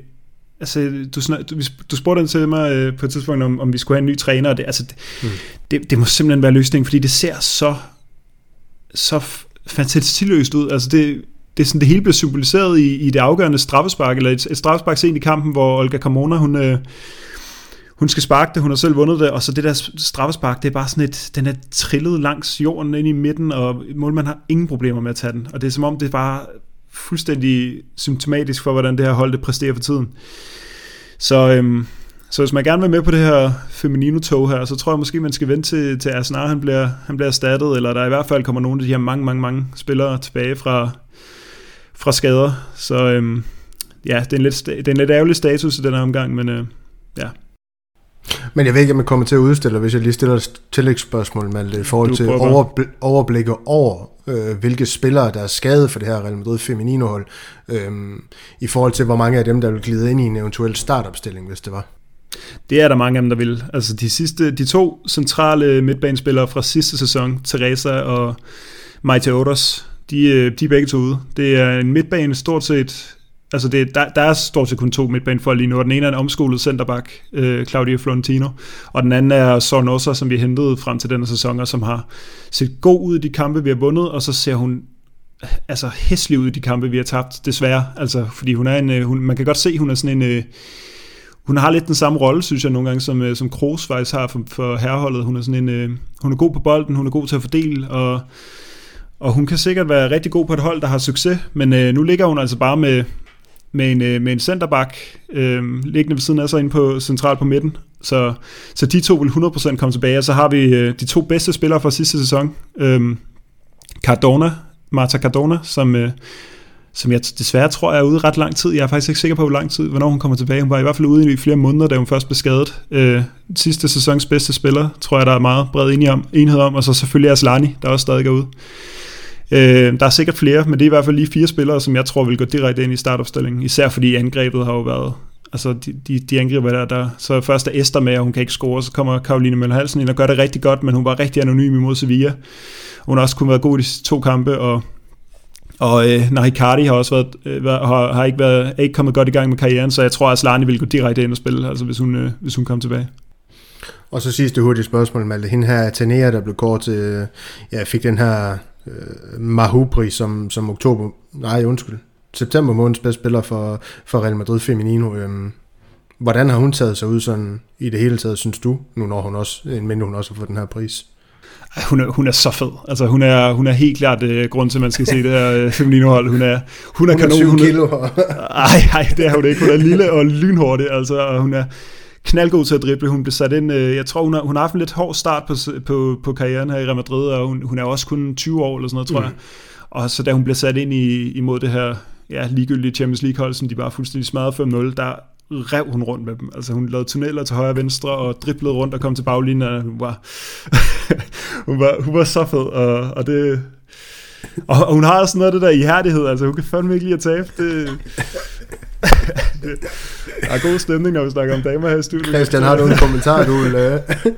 altså, du, du, du spurgte den til mig øh, på et tidspunkt, om, om vi skulle have en ny træner, det, altså, det, mm. det, det må simpelthen være løsningen, fordi det ser så, så fantastiløst ud. Altså, det, det, er sådan, det hele bliver symboliseret i, i det afgørende straffespark, eller et, et straffespark sent i kampen, hvor Olga Carmona, hun, øh, hun skal sparke det, hun har selv vundet det, og så det der straffespark, det er bare sådan et, den er trillet langs jorden ind i midten, og målmanden har ingen problemer med at tage den, og det er som om, det er bare fuldstændig symptomatisk for, hvordan det her hold det præsterer for tiden. Så, øhm, så hvis man gerne vil med på det her Feminino-tog her, så tror jeg måske, man skal vente til, til Arsenal, han bliver, han bliver erstattet, eller der i hvert fald kommer nogle af de her mange, mange, mange spillere tilbage fra, fra skader. Så øhm, ja, det er, en lidt, det er en lidt ærgerlig status i den her omgang, men øh, ja. Men jeg ved ikke, om jeg kommer til at udstille, hvis jeg lige stiller et tillægsspørgsmål med i forhold du til overbl- overblikket over, øh, hvilke spillere, der er skadet for det her Real Madrid Feminino-hold, øh, i forhold til, hvor mange af dem, der vil glide ind i en eventuel startopstilling, hvis det var. Det er der mange af dem, der vil. Altså de, sidste, de to centrale midtbanespillere fra sidste sæson, Teresa og Maite Odos, de, øh, de er begge to ude. Det er en midtbane stort set, Altså det, der, der er stort set kun to midtbanefolk lige nu, og den ene er en omskolet centerback, øh, Claudio Florentino, og den anden er Sornosa, som vi hentede frem til denne sæson, og som har set god ud i de kampe, vi har vundet, og så ser hun altså hæslig ud i de kampe, vi har tabt, desværre. Altså, fordi hun er en, øh, hun, man kan godt se, hun er sådan en, øh, hun har lidt den samme rolle, synes jeg nogle gange, som, øh, som Kroos faktisk har for, for herreholdet. Hun er sådan en, øh, hun er god på bolden, hun er god til at fordele, og, og hun kan sikkert være rigtig god på et hold, der har succes, men øh, nu ligger hun altså bare med, med en, øh, med en centerback øh, liggende ved siden af sig inde på centralt på midten. Så, så de to vil 100% komme tilbage, og så har vi øh, de to bedste spillere fra sidste sæson. Øh, Cardona, Marta Cardona, som, øh, som jeg desværre tror er ude ret lang tid. Jeg er faktisk ikke sikker på, hvor lang tid, hvornår hun kommer tilbage. Hun var i hvert fald ude i flere måneder, da hun først blev skadet. Øh, sidste sæsons bedste spiller, tror jeg, der er meget bred enighed om, enhed om, og så selvfølgelig Aslani, der også stadig er ude. Øh, der er sikkert flere, men det er i hvert fald lige fire spillere, som jeg tror vil gå direkte ind i startopstillingen. Især fordi angrebet har jo været Altså, de, de, de angriber der, der, så først er Esther med, og hun kan ikke score, så kommer Karoline Møller Halsen ind og gør det rigtig godt, men hun var rigtig anonym imod Sevilla. Hun har også kun været god i de to kampe, og og øh, Nahikari har også været, øh, har, har ikke, været, er ikke kommet godt i gang med karrieren, så jeg tror, at Slani vil gå direkte ind og spille, altså hvis hun, øh, hvis hun kommer tilbage. Og så sidste hurtige spørgsmål, Malte. Hende her Tanea, der blev kort til, øh, ja, fik den her øh, Mahubri som, som oktober, nej undskyld, september måneds bedste spiller for, for Real Madrid Feminino. Øhm, hvordan har hun taget sig ud sådan i det hele taget, synes du, nu når hun også, men hun også har fået den her pris? Hun er, hun er så fed. Altså, hun er, hun er helt klart uh, grund til, at man skal se det her uh, feminino hold. Hun er, hun er, hun er kanon. 20 kilo. Ej, ej, det er hun ikke. Hun er lille og lynhurtig, altså, og hun er knaldgod til at drible. Hun blev sat ind, uh, jeg tror, hun har, hun har haft en lidt hård start på, på, på karrieren her i Real Madrid, og hun, hun er også kun 20 år eller sådan noget, tror mm. jeg. Og så da hun blev sat ind i, imod det her ja, ligegyldige Champions League hold, som de bare fuldstændig smadrede 5-0, der rev hun rundt med dem. Altså hun lavede tunneller til højre og venstre, og driblede rundt og kom til baglinjen, og hun var, (laughs) hun var, hun var så fed, og, og det... Og, og hun har også noget af det der ihærdighed, altså hun kan fandme ikke lide at tabe. Det, (laughs) det, der er god stemning, når vi snakker om damer her i studiet. Christian, har du en kommentar, du vil... Uh...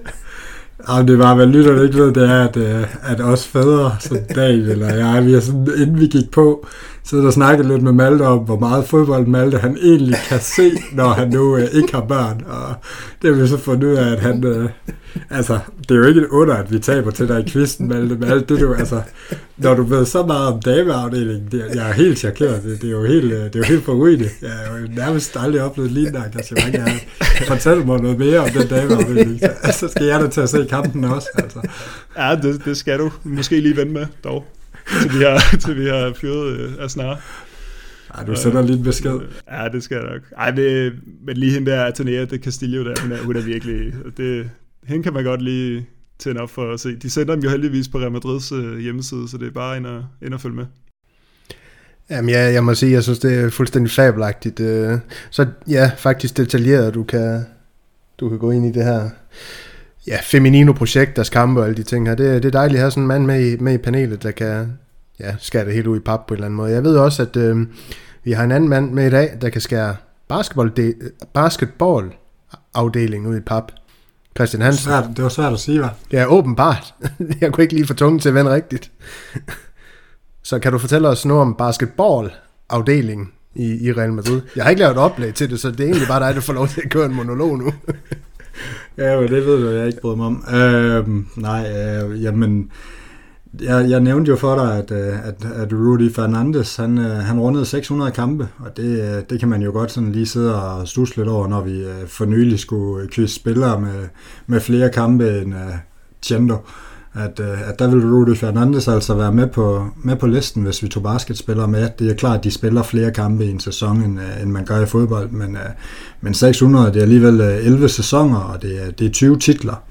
Ja, det var, hvad lytterne ikke ved, det er, at, øh, at os fædre, som David eller jeg, vi er sådan, inden vi gik på, så og snakket lidt med Malte om, hvor meget fodbold Malte han egentlig kan se, når han nu øh, ikke har børn. Og det har vi så fundet ud af, at han... Øh, altså, det er jo ikke et under, at vi taber til dig i kvisten, Malte, med alt det du... Altså, når du ved så meget om dameafdelingen, det, jeg er helt chokeret. Det, det, er jo helt, øh, det er jo helt forrygende. Jeg har jo nærmest aldrig oplevet lignende engagement. Jeg fortæl mig noget mere om den dameafdeling. Så altså, skal jeg da til at se kampen også. Altså. Ja, det, det skal du måske lige vende med, dog til vi har, (laughs) til vi har fyret øh, Asnar. Ej, du sender lidt besked. Ja, det skal jeg nok. Ej, det, men lige hende der, Atenea, det Castillo der, hun er, hun er virkelig, det, hende kan man godt lige tænde op for at se. De sender dem jo heldigvis på Real Madrids øh, hjemmeside, så det er bare ind og, ind og følge med. Jamen ja, jeg må sige, jeg synes, det er fuldstændig fabelagtigt. Øh, så ja, faktisk detaljeret, du kan, du kan gå ind i det her ja, Feminino-projekt, deres kampe og alle de ting her. Det, det er dejligt at have sådan en mand med i, med i panelet, der kan ja, skære det helt ud i pap på en eller anden måde. Jeg ved også, at øh, vi har en anden mand med i dag, der kan skære basketball, de, basketball afdelingen ud i pap. Christian Hansen. Det var svært, det var svært at sige, hva'? Ja, åbenbart. (laughs) Jeg kunne ikke lige få tungen til at vende rigtigt. Så kan du fortælle os noget om basketball afdelingen i, i Real Madrid? Jeg har ikke lavet oplæg til det, så det er egentlig bare dig, der får lov til at køre en monolog nu ja, men det ved du, jeg ikke bryder mig om. Øh, nej, øh, jamen, jeg, jeg nævnte jo for dig, at, øh, at, at Rudy Fernandes, han, øh, han rundede 600 kampe, og det, øh, det kan man jo godt sådan lige sidde og stusle lidt over, når vi for nylig skulle kysse spillere med, med flere kampe end uh, Chendo at, øh, at der ville Rudy Fernandes altså være med på, med på listen, hvis vi tog basketspillere med. Det er klart, at de spiller flere kampe i en sæson, end, øh, end man gør i fodbold, men, øh, men 600, det er alligevel 11 sæsoner, og det er, det er 20 titler.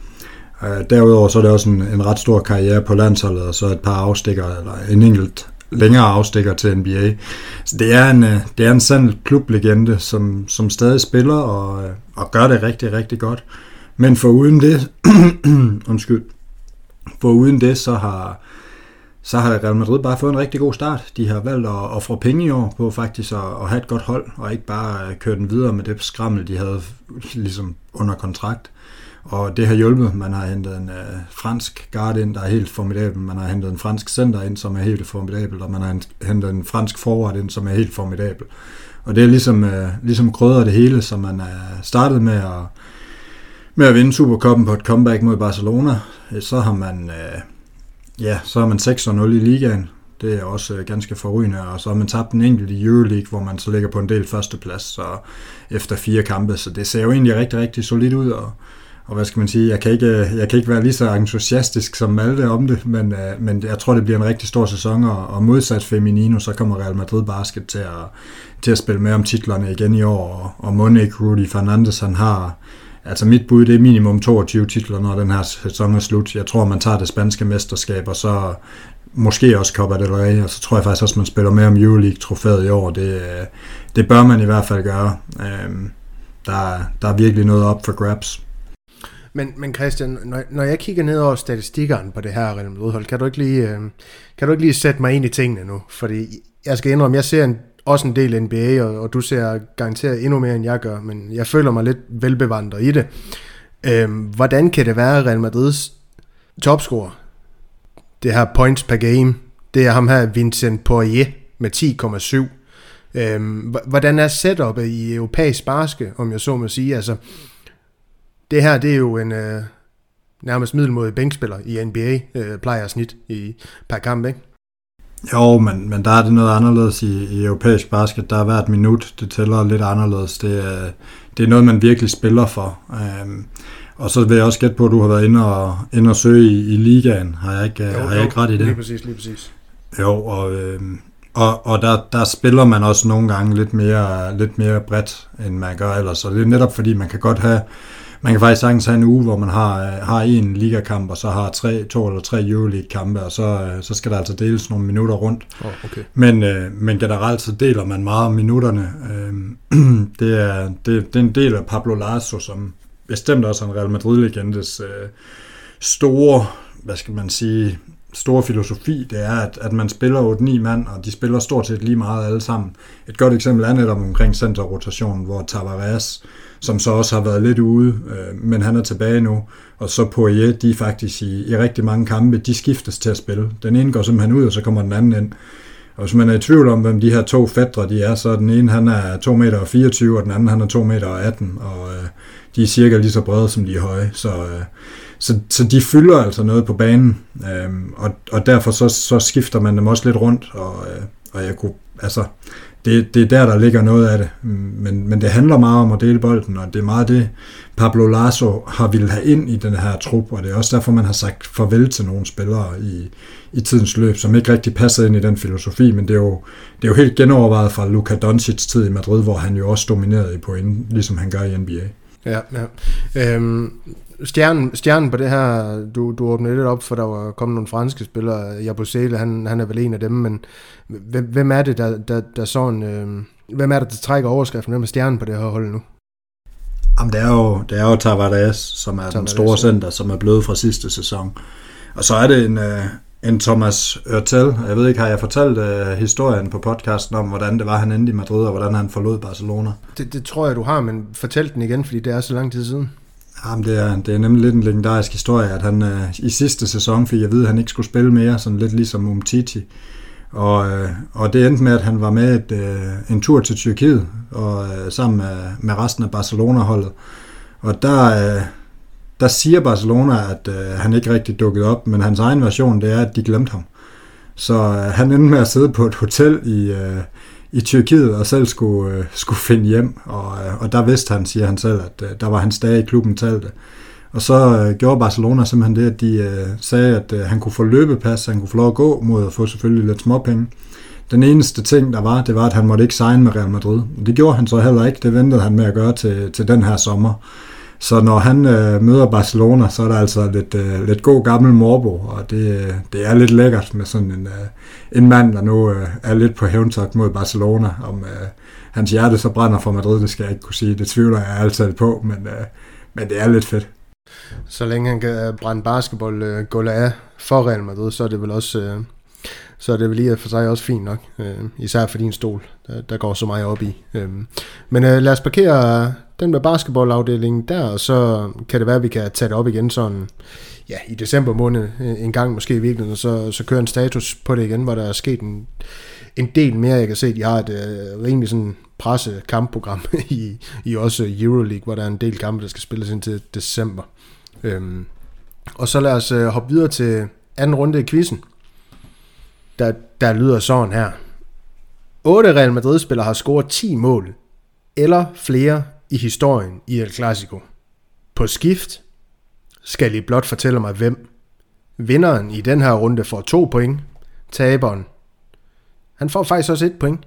Derudover så er det også en, en ret stor karriere på landsholdet, og så et par afstikker, eller en enkelt længere afstikker til NBA. Så det er en, det er en sand klublegende, som, som stadig spiller og, og gør det rigtig, rigtig godt. Men for uden det, (clears throat) undskyld, for uden det, så har, så har Real Madrid bare fået en rigtig god start. De har valgt at, ofre få penge i år på faktisk at, at have et godt hold, og ikke bare øh, køre den videre med det skrammel, de havde (laughs) ligesom under kontrakt. Og det har hjulpet. Man har hentet en øh, fransk guard ind, der er helt formidabel. Man har hentet en fransk center ind, som er helt formidabel. Og man har hentet en fransk forward ind, som er helt formidabel. Og det er ligesom, øh, ligesom krydder det hele, som man er startet med at, med at vinde Supercoppen på et comeback mod Barcelona. Øh, så har man, øh, ja, så har man 6-0 i ligaen. Det er også øh, ganske forrygende, og så har man tabt en enkelt i Euroleague, hvor man så ligger på en del førsteplads så efter fire kampe, så det ser jo egentlig rigtig, rigtig solidt ud, og, og hvad skal man sige, jeg kan ikke, øh, jeg kan ikke være lige så entusiastisk som Malte om det, men, øh, men jeg tror, det bliver en rigtig stor sæson, og, og modsat Feminino, så kommer Real Madrid Basket til at, til at spille med om titlerne igen i år, og, og Monique Rudy Fernandes, han har, altså mit bud, det er minimum 22 titler, når den her sæson er slut. Jeg tror, man tager det spanske mesterskab, og så måske også Copa del Rey, og så tror jeg faktisk også, man spiller med om Euroleague-trofæet i år. Det, det bør man i hvert fald gøre. Øhm, der, der er virkelig noget op for grabs. Men, men Christian, når, når jeg kigger ned over statistikkerne på det her Real Madrid-hold, kan du, ikke lige, øhm, kan du ikke lige sætte mig ind i tingene nu? Fordi jeg skal indrømme, jeg ser en, også en del NBA, og, og du ser garanteret endnu mere, end jeg gør, men jeg føler mig lidt velbevandret i det. Øhm, hvordan kan det være, at Real Madrids topscorer, det her points per game, det er ham her Vincent Poirier med 10,7. Øhm, hvordan er setupet i europæisk basket, om jeg så må sige? Altså, det her, det er jo en øh, nærmest middelmodig bænkspiller i NBA, øh, plejer snit i per kamp, ikke? Jo, men, men der er det noget anderledes i, i europæisk basket. Der er hvert minut, det tæller lidt anderledes. Det er, det er noget, man virkelig spiller for. Øhm, og så vil jeg også gætte på, at du har været inde og, inde og søge i, i ligaen. Har jeg ikke, jo, har jeg ikke ret i det? Lige præcis, lige præcis. Jo, og, øh, og, og der, der spiller man også nogle gange lidt mere, lidt mere bredt, end man gør ellers. Og det er netop fordi, man kan godt have, man kan faktisk sagtens have en uge, hvor man har, har en ligakamp, og så har tre, to eller tre Euroleague-kampe, og så, så skal der altså deles nogle minutter rundt. Oh, okay. men, øh, men generelt så deler man meget minutterne. Øh, (clears throat) det, er, det, det er en del af Pablo Lasso, som bestemt også en Real Madrid-legendes øh, store, hvad skal man sige, store filosofi, det er, at, at man spiller 8-9 mand, og de spiller stort set lige meget alle sammen. Et godt eksempel er netop omkring centerrotationen, hvor Tavares, som så også har været lidt ude, øh, men han er tilbage nu, og så Poirier, de er faktisk i, i rigtig mange kampe, de skiftes til at spille. Den ene går simpelthen ud, og så kommer den anden ind. Og hvis man er i tvivl om, hvem de her to fædre de er, så er den ene, han er 2 meter og 24, og den anden, han er 2 meter og 18, og øh, de er cirka lige så brede, som de er høje. Så, øh, så, så de fylder altså noget på banen, øh, og, og derfor så, så skifter man dem også lidt rundt, og, øh, og jeg kunne, altså, det, det er der, der ligger noget af det. Men, men det handler meget om at dele bolden, og det er meget det, Pablo Lasso har ville have ind i den her trup, og det er også derfor, man har sagt farvel til nogle spillere i, i tidens løb, som ikke rigtig passer ind i den filosofi, men det er jo, det er jo helt genovervejet fra Luka Doncic's tid i Madrid, hvor han jo også dominerede i point, ligesom han gør i NBA. Ja, ja. Øhm, stjernen, stjernen på det her, du, du åbnede lidt op, for der var kommet nogle franske spillere. Jabusele, han, han er vel en af dem, men hvem, hvem er det, der, der, der sådan, øh, hvem er det, der trækker overskriften? Hvem er stjernen på det her hold nu? Jamen, det er jo, det er jo Tavares, som er Tavares, den store center, som er blevet fra sidste sæson. Og så er det en, øh, en Thomas Ørtel. Jeg ved ikke, har jeg fortalt uh, historien på podcasten om, hvordan det var, han endte i Madrid, og hvordan han forlod Barcelona? Det, det tror jeg, du har, men fortæl den igen, fordi det er så lang tid siden. Jamen, det er, det er nemlig lidt en legendarisk historie, at han øh, i sidste sæson fik jeg vide, at han ikke skulle spille mere, sådan lidt ligesom Umtiti. Og, øh, og det endte med, at han var med et, øh, en tur til Tyrkiet, og øh, sammen med, med resten af Barcelona-holdet. Og der, øh, der siger Barcelona, at øh, han ikke rigtig dukket op, men hans egen version, det er, at de glemte ham. Så øh, han endte med at sidde på et hotel i, øh, i Tyrkiet og selv skulle, øh, skulle finde hjem, og, øh, og der vidste han, siger han selv, at øh, der var hans dage i klubben talte. Og så øh, gjorde Barcelona simpelthen det, at de øh, sagde, at øh, han kunne få løbepas, han kunne få lov at gå mod at få selvfølgelig lidt småpenge. Den eneste ting, der var, det var, at han måtte ikke signe med Real Madrid. Det gjorde han så heller ikke, det ventede han med at gøre til, til den her sommer. Så når han øh, møder Barcelona, så er der altså lidt, øh, lidt god gammel morbo, og det, det er lidt lækkert med sådan en, øh, en mand, der nu øh, er lidt på hævntogt mod Barcelona. Om øh, hans hjerte så brænder for Madrid, det skal jeg ikke kunne sige. Det tvivler jeg altid på, men, øh, men det er lidt fedt. Så længe han kan øh, brænde basketball øh, af for Real Madrid, så er det vel også... Øh så er det vel lige for sig også fint nok, øh, især for din stol, der, der går så meget op i. Øh, men øh, lad os parkere den med basketballafdelingen der, og så kan det være, at vi kan tage det op igen sådan, ja, i december måned øh, en gang måske i virkeligheden, så, så kører en status på det igen, hvor der er sket en, en del mere. Jeg kan se, at de har et øh, rimelig sådan presse kampprogram (laughs) i, i også Euroleague, hvor der er en del kampe, der skal spilles ind til december. Øhm, og så lad os øh, hoppe videre til anden runde i quizzen. Der, der lyder sådan her. 8 Real Madrid-spillere har scoret 10 mål eller flere i historien i El Clasico. På skift skal I blot fortælle mig, hvem. Vinderen i den her runde får to point. Taberen, han får faktisk også et point.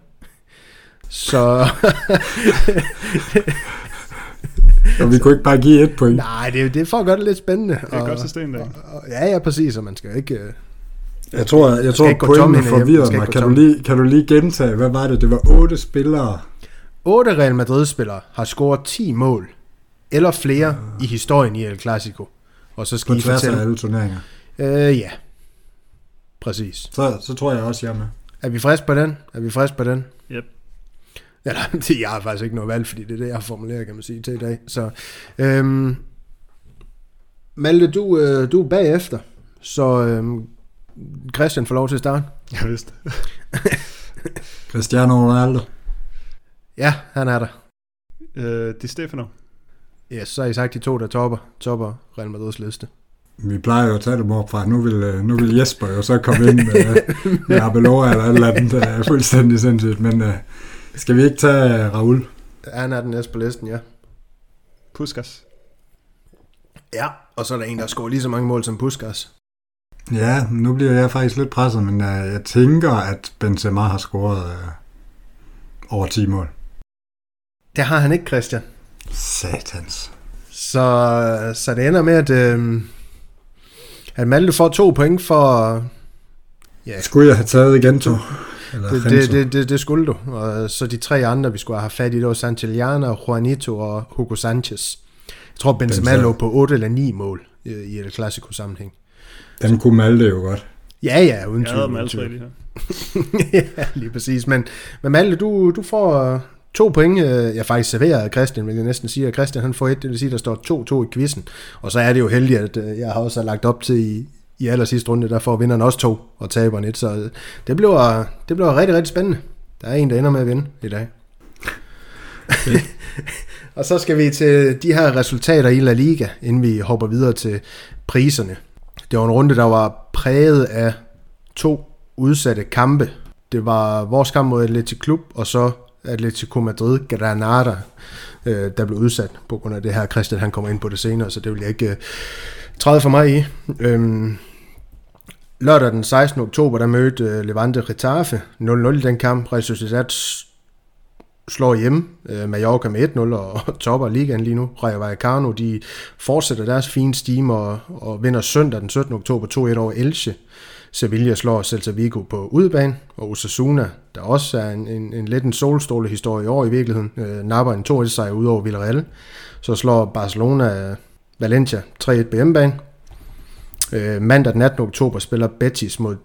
Så... (laughs) og vi kunne ikke bare give et point. Nej, det, det får godt lidt spændende. Det er et godt system, der. Ja, ja, præcis, og man skal ikke... Uh, jeg tror, jeg tror pointen forvirrer mig. Kan du, lige, kan du lige gentage, hvad var det? Det var otte spillere. Otte Real Madrid-spillere har scoret 10 mål eller flere ja. i historien i El Clasico. Og så skal På I tværs fortælle... af alle turneringer. Øh, ja. Præcis. Så, så tror jeg også, jeg er med. Er vi friske på den? Er vi friske på den? Yep. Eller, det, jeg har faktisk ikke noget valg, fordi det er det, jeg har formuleret, kan man sige, til i dag. Så, øhm, Malte, du, øh, du er bagefter, så øhm, Christian får lov til at starte. Jeg vidste. Cristiano Ronaldo. Ja, han er der. Øh, Di Stefano. Ja, så har I sagt de to, der topper, topper Real Madrids liste. Vi plejer jo at tage dem op fra, nu vil, øh, nu vil Jesper jo så komme ind med, med (laughs) Abelora eller et eller andet. Det er fuldstændig sindssygt, men uh, skal vi ikke tage Raul? Han er den næste på listen, ja. Puskas. Ja, og så er der en, der scorer lige så mange mål som Puskas. Ja, nu bliver jeg faktisk lidt presset, men uh, jeg tænker, at Benzema har scoret uh, over 10 mål. Det har han ikke, Christian. Satans. Så, så det ender med, at, øh, at Malte får to point for... Ja, skulle jeg have taget igen to? Eller det, det, det, det, det skulle du. Og så de tre andre, vi skulle have fat i, det var Santillana, Juanito og Hugo Sanchez. Jeg tror, Benzema lå på 8 eller 9 mål i, i et klassiko sammenhæng. Den kunne Malte jo godt. Ja, ja, uden tvivl. Jeg havde lige her. (laughs) ja, lige præcis. Men, men Malte, du, du får, To point, øh, jeg faktisk serverer Christian, vil jeg næsten sige, at Christian han får et, det vil sige, der står 2-2 i quizzen. Og så er det jo heldigt, at øh, jeg har også lagt op til i, i aller sidste runde, der får vinderen også to, og taberen et. Så øh, det bliver, det bliver rigtig, rigtig spændende. Der er en, der ender med at vinde i dag. (laughs) og så skal vi til de her resultater i La Liga, inden vi hopper videre til priserne. Det var en runde, der var præget af to udsatte kampe. Det var vores kamp mod Atletic Klub, og så Atletico Madrid, Granada, øh, der blev udsat på grund af det her. Christian han kommer ind på det senere, så det vil jeg ikke øh, træde for mig i. Øhm, lørdag den 16. oktober, der mødte øh, Levante Retafe 0-0 i den kamp. Real Sociedad slår hjem øh, Mallorca med 1-0 og, og (laughs) topper ligaen lige nu. Rayo Vallecano, de fortsætter deres fine steam og, og vinder søndag den 17. oktober 2-1 over Elche. Sevilla slår Celta Vigo på udebane, og Osasuna, der også er en, en, en lidt en solstråle historie i år i virkeligheden, øh, napper en 2-1 sejr ud over Villarreal. Så slår Barcelona Valencia 3-1 på hjemmebane. Øh, mandag den 18. oktober spiller Betis mod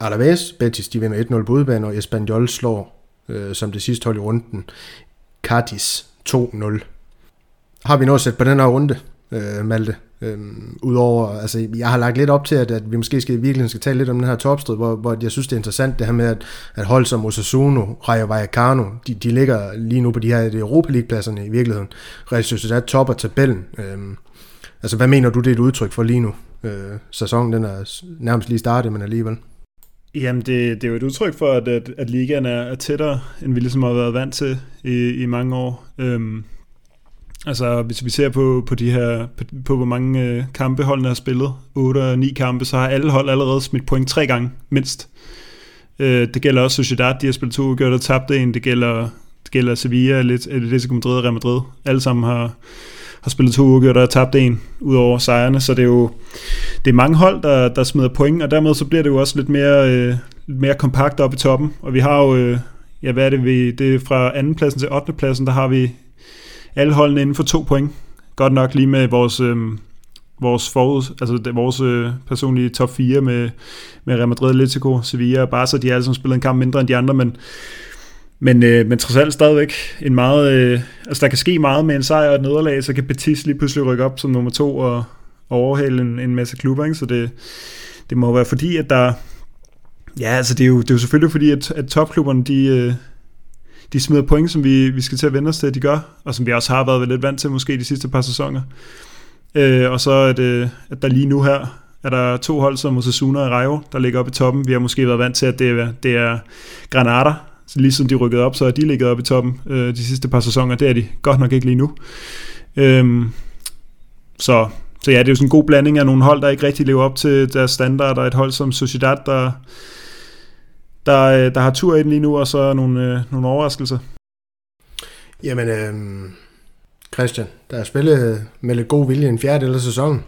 Alaves. Betis de vinder 1-0 på udebane, og Espanyol slår øh, som det sidste hold i runden Cadiz 2-0. Har vi noget at sætte på den her runde, øh, Malte? Øhm, Udover, altså jeg har lagt lidt op til, at, at vi måske skal, virkelig skal tale lidt om den her topstrid, hvor, hvor jeg synes, det er interessant det her med, at, at hold som Osasuna, Rayo Vallecano, de, de ligger lige nu på de her Europa League-pladserne i virkeligheden. Real Sociedad topper tabellen. Øhm, altså hvad mener du, det er et udtryk for lige nu? Øh, sæsonen den er nærmest lige startet, men alligevel. Jamen, det, det er jo et udtryk for, at, at, at ligaen er, er tættere, end vi ligesom har været vant til i, i mange år. Øhm, Altså, hvis vi ser på, på de her, på, på hvor mange øh, kampe holdene har spillet, 8 og 9 kampe, så har alle hold allerede smidt point tre gange, mindst. Øh, det gælder også Sociedad, de har spillet to uger og tabt en. Det gælder, det gælder Sevilla, Atletico Madrid og Real Madrid. Alle sammen har, har spillet to uger og tabt en, ud over sejrene. Så det er jo det er mange hold, der, der smider point, og dermed så bliver det jo også lidt mere, øh, lidt mere kompakt op i toppen. Og vi har jo, øh, ja hvad er det, vi, det er fra anden pladsen til 8. pladsen, der har vi alle holdene inden for to point. Godt nok lige med vores, øh, vores, forud, altså det, vores øh, personlige top 4 med, med Real Madrid, Atletico, Sevilla og Barca. De har alle sammen spillet en kamp mindre end de andre, men, Men, øh, men trods alt stadigvæk en meget... Øh, altså der kan ske meget med en sejr og et nederlag, så kan Betis lige pludselig rykke op som nummer to og, og overhale en, en masse klubber, ikke? Så det, det må være fordi, at der... Ja, altså det er jo, det er jo selvfølgelig fordi, at, at topklubberne, de, øh, de smider point, som vi, vi skal til at vende os til, at de gør, og som vi også har været lidt vant til måske de sidste par sæsoner. Øh, og så at, øh, at der lige nu her er der to hold som Osasuna og Rayo, der ligger oppe i toppen. Vi har måske været vant til, at det er, det er Granada, så lige siden de rykkede op, så er de ligget oppe i toppen øh, de sidste par sæsoner. Det er de godt nok ikke lige nu. Øhm, så, så ja, det er jo sådan en god blanding af nogle hold, der ikke rigtig lever op til deres standard, og et hold som Sociedad, der, der, øh, der har tur i den lige nu, og så nogle, øh, nogle overraskelser. Jamen, øh, Christian, der er spillet med lidt god vilje en fjerde eller sæson.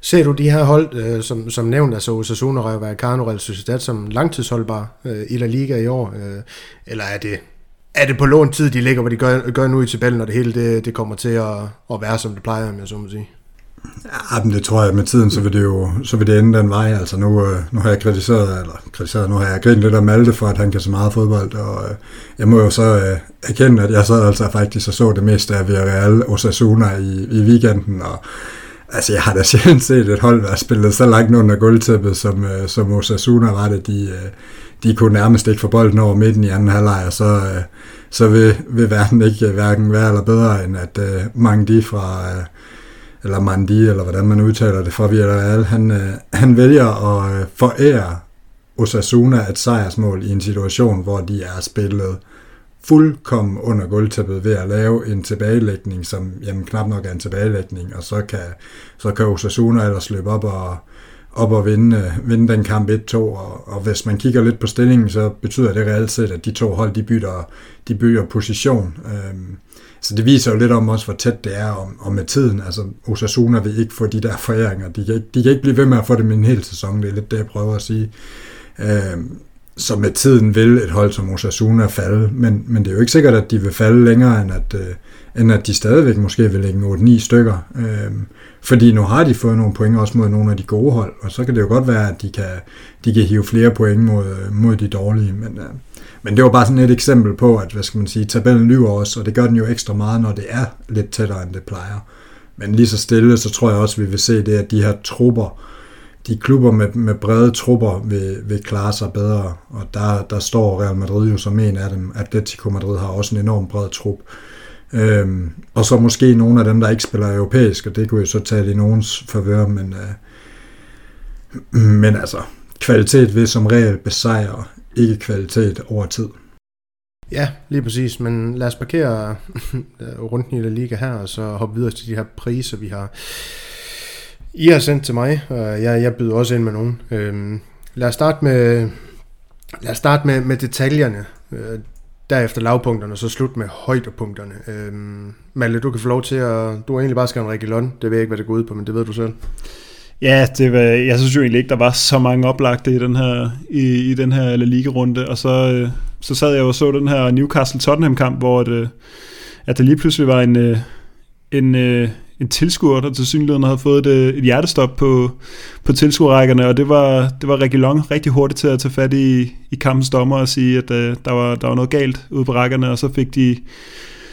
Ser du de her hold, øh, som, som nævnt, altså Osasuna, Rayo Vallecano, Real Sociedad, som langtidsholdbare øh, i La Liga i år? Øh, eller er det, er det på lån tid, de ligger, hvor de gør, gør nu i tabellen, når det hele det, det kommer til at, at være, som det plejer, om jeg så må sige? Ja, men det tror jeg med tiden, så vil det jo så vil det ende den vej. Altså nu, øh, nu har jeg kritiseret, eller kritiseret, nu har jeg grinet lidt af Malte for, at han kan så meget fodbold, og øh, jeg må jo så øh, erkende, at jeg så altså faktisk så, så det meste af Villarreal Osasuna i, i weekenden, og Altså, jeg har da (laughs) sjældent set et hold være spillet så langt under gulvtæppet, som, øh, som Osasuna var det. De, øh, de kunne nærmest ikke få bolden over midten i anden halvleg, og så, så vil, vil verden ikke hverken være eller bedre, end at mange de fra, eller Mandi, eller hvordan man udtaler det, fra Villarreal, han, øh, han vælger at øh, forære Osasuna et sejrsmål i en situation, hvor de er spillet fuldkommen under gulvtæppet ved at lave en tilbagelægning, som jamen, knap nok er en tilbagelægning, og så kan, så kan Osasuna ellers løbe op og, op og vinde, øh, vinde den kamp 1-2, og, og hvis man kigger lidt på stillingen, så betyder det reelt set, at de to hold, de bytter, de bytter position. Øhm, så det viser jo lidt om også, hvor tæt det er om, om med tiden. Altså, Osasuna vil ikke få de der foræringer. De kan, ikke, de kan ikke blive ved med at få dem i en hel sæson. Det er lidt det, jeg prøver at sige. Øh, så med tiden vil et hold som Osasuna falde, men, men det er jo ikke sikkert, at de vil falde længere, end at, øh, end at de stadigvæk måske vil lægge 8-9 stykker. Øh, fordi nu har de fået nogle point også mod nogle af de gode hold, og så kan det jo godt være, at de kan, de kan hive flere point mod, mod de dårlige. Men, øh, men det var bare sådan et eksempel på, at hvad skal man sige, tabellen lyver også, og det gør den jo ekstra meget, når det er lidt tættere, end det plejer. Men lige så stille, så tror jeg også, at vi vil se det, at de her trupper, de klubber med, med brede trupper vil, vil klare sig bedre, og der, der står Real Madrid jo som en af dem. Atletico Madrid har også en enorm bred trup. Øhm, og så måske nogle af dem, der ikke spiller europæisk, og det kunne jo så tale i nogens favør, men, øh, (clears throat) men altså, kvalitet vil som regel besejre ikke kvalitet over tid. Ja, lige præcis, men lad os parkere (laughs) rundt i La Liga her, og så hoppe videre til de her priser, vi har i har sendt til mig, og jeg, jeg byder også ind med nogen. Øhm, lad os starte med, lad os starte med, med detaljerne. Øh, derefter lavpunkterne, og så slut med højdepunkterne. Øhm, Malle, du kan få lov til at... Du har egentlig bare skrevet en Regilon. Det ved jeg ikke, hvad det går ud på, men det ved du selv. Ja, det var, jeg synes jo egentlig ikke, der var så mange oplagte i den her, i, i den her La Liga-runde, og så, øh, så sad jeg og så den her Newcastle-Tottenham-kamp, hvor det, øh, at der lige pludselig var en, øh, en, øh, en tilskuer, der til synligheden havde fået et, øh, et hjertestop på, på tilskuerrækkerne, og det var, det var Long rigtig hurtigt til at tage fat i, i kampens dommer og sige, at uh, der, var, der var noget galt ude på rækkerne, og så fik de,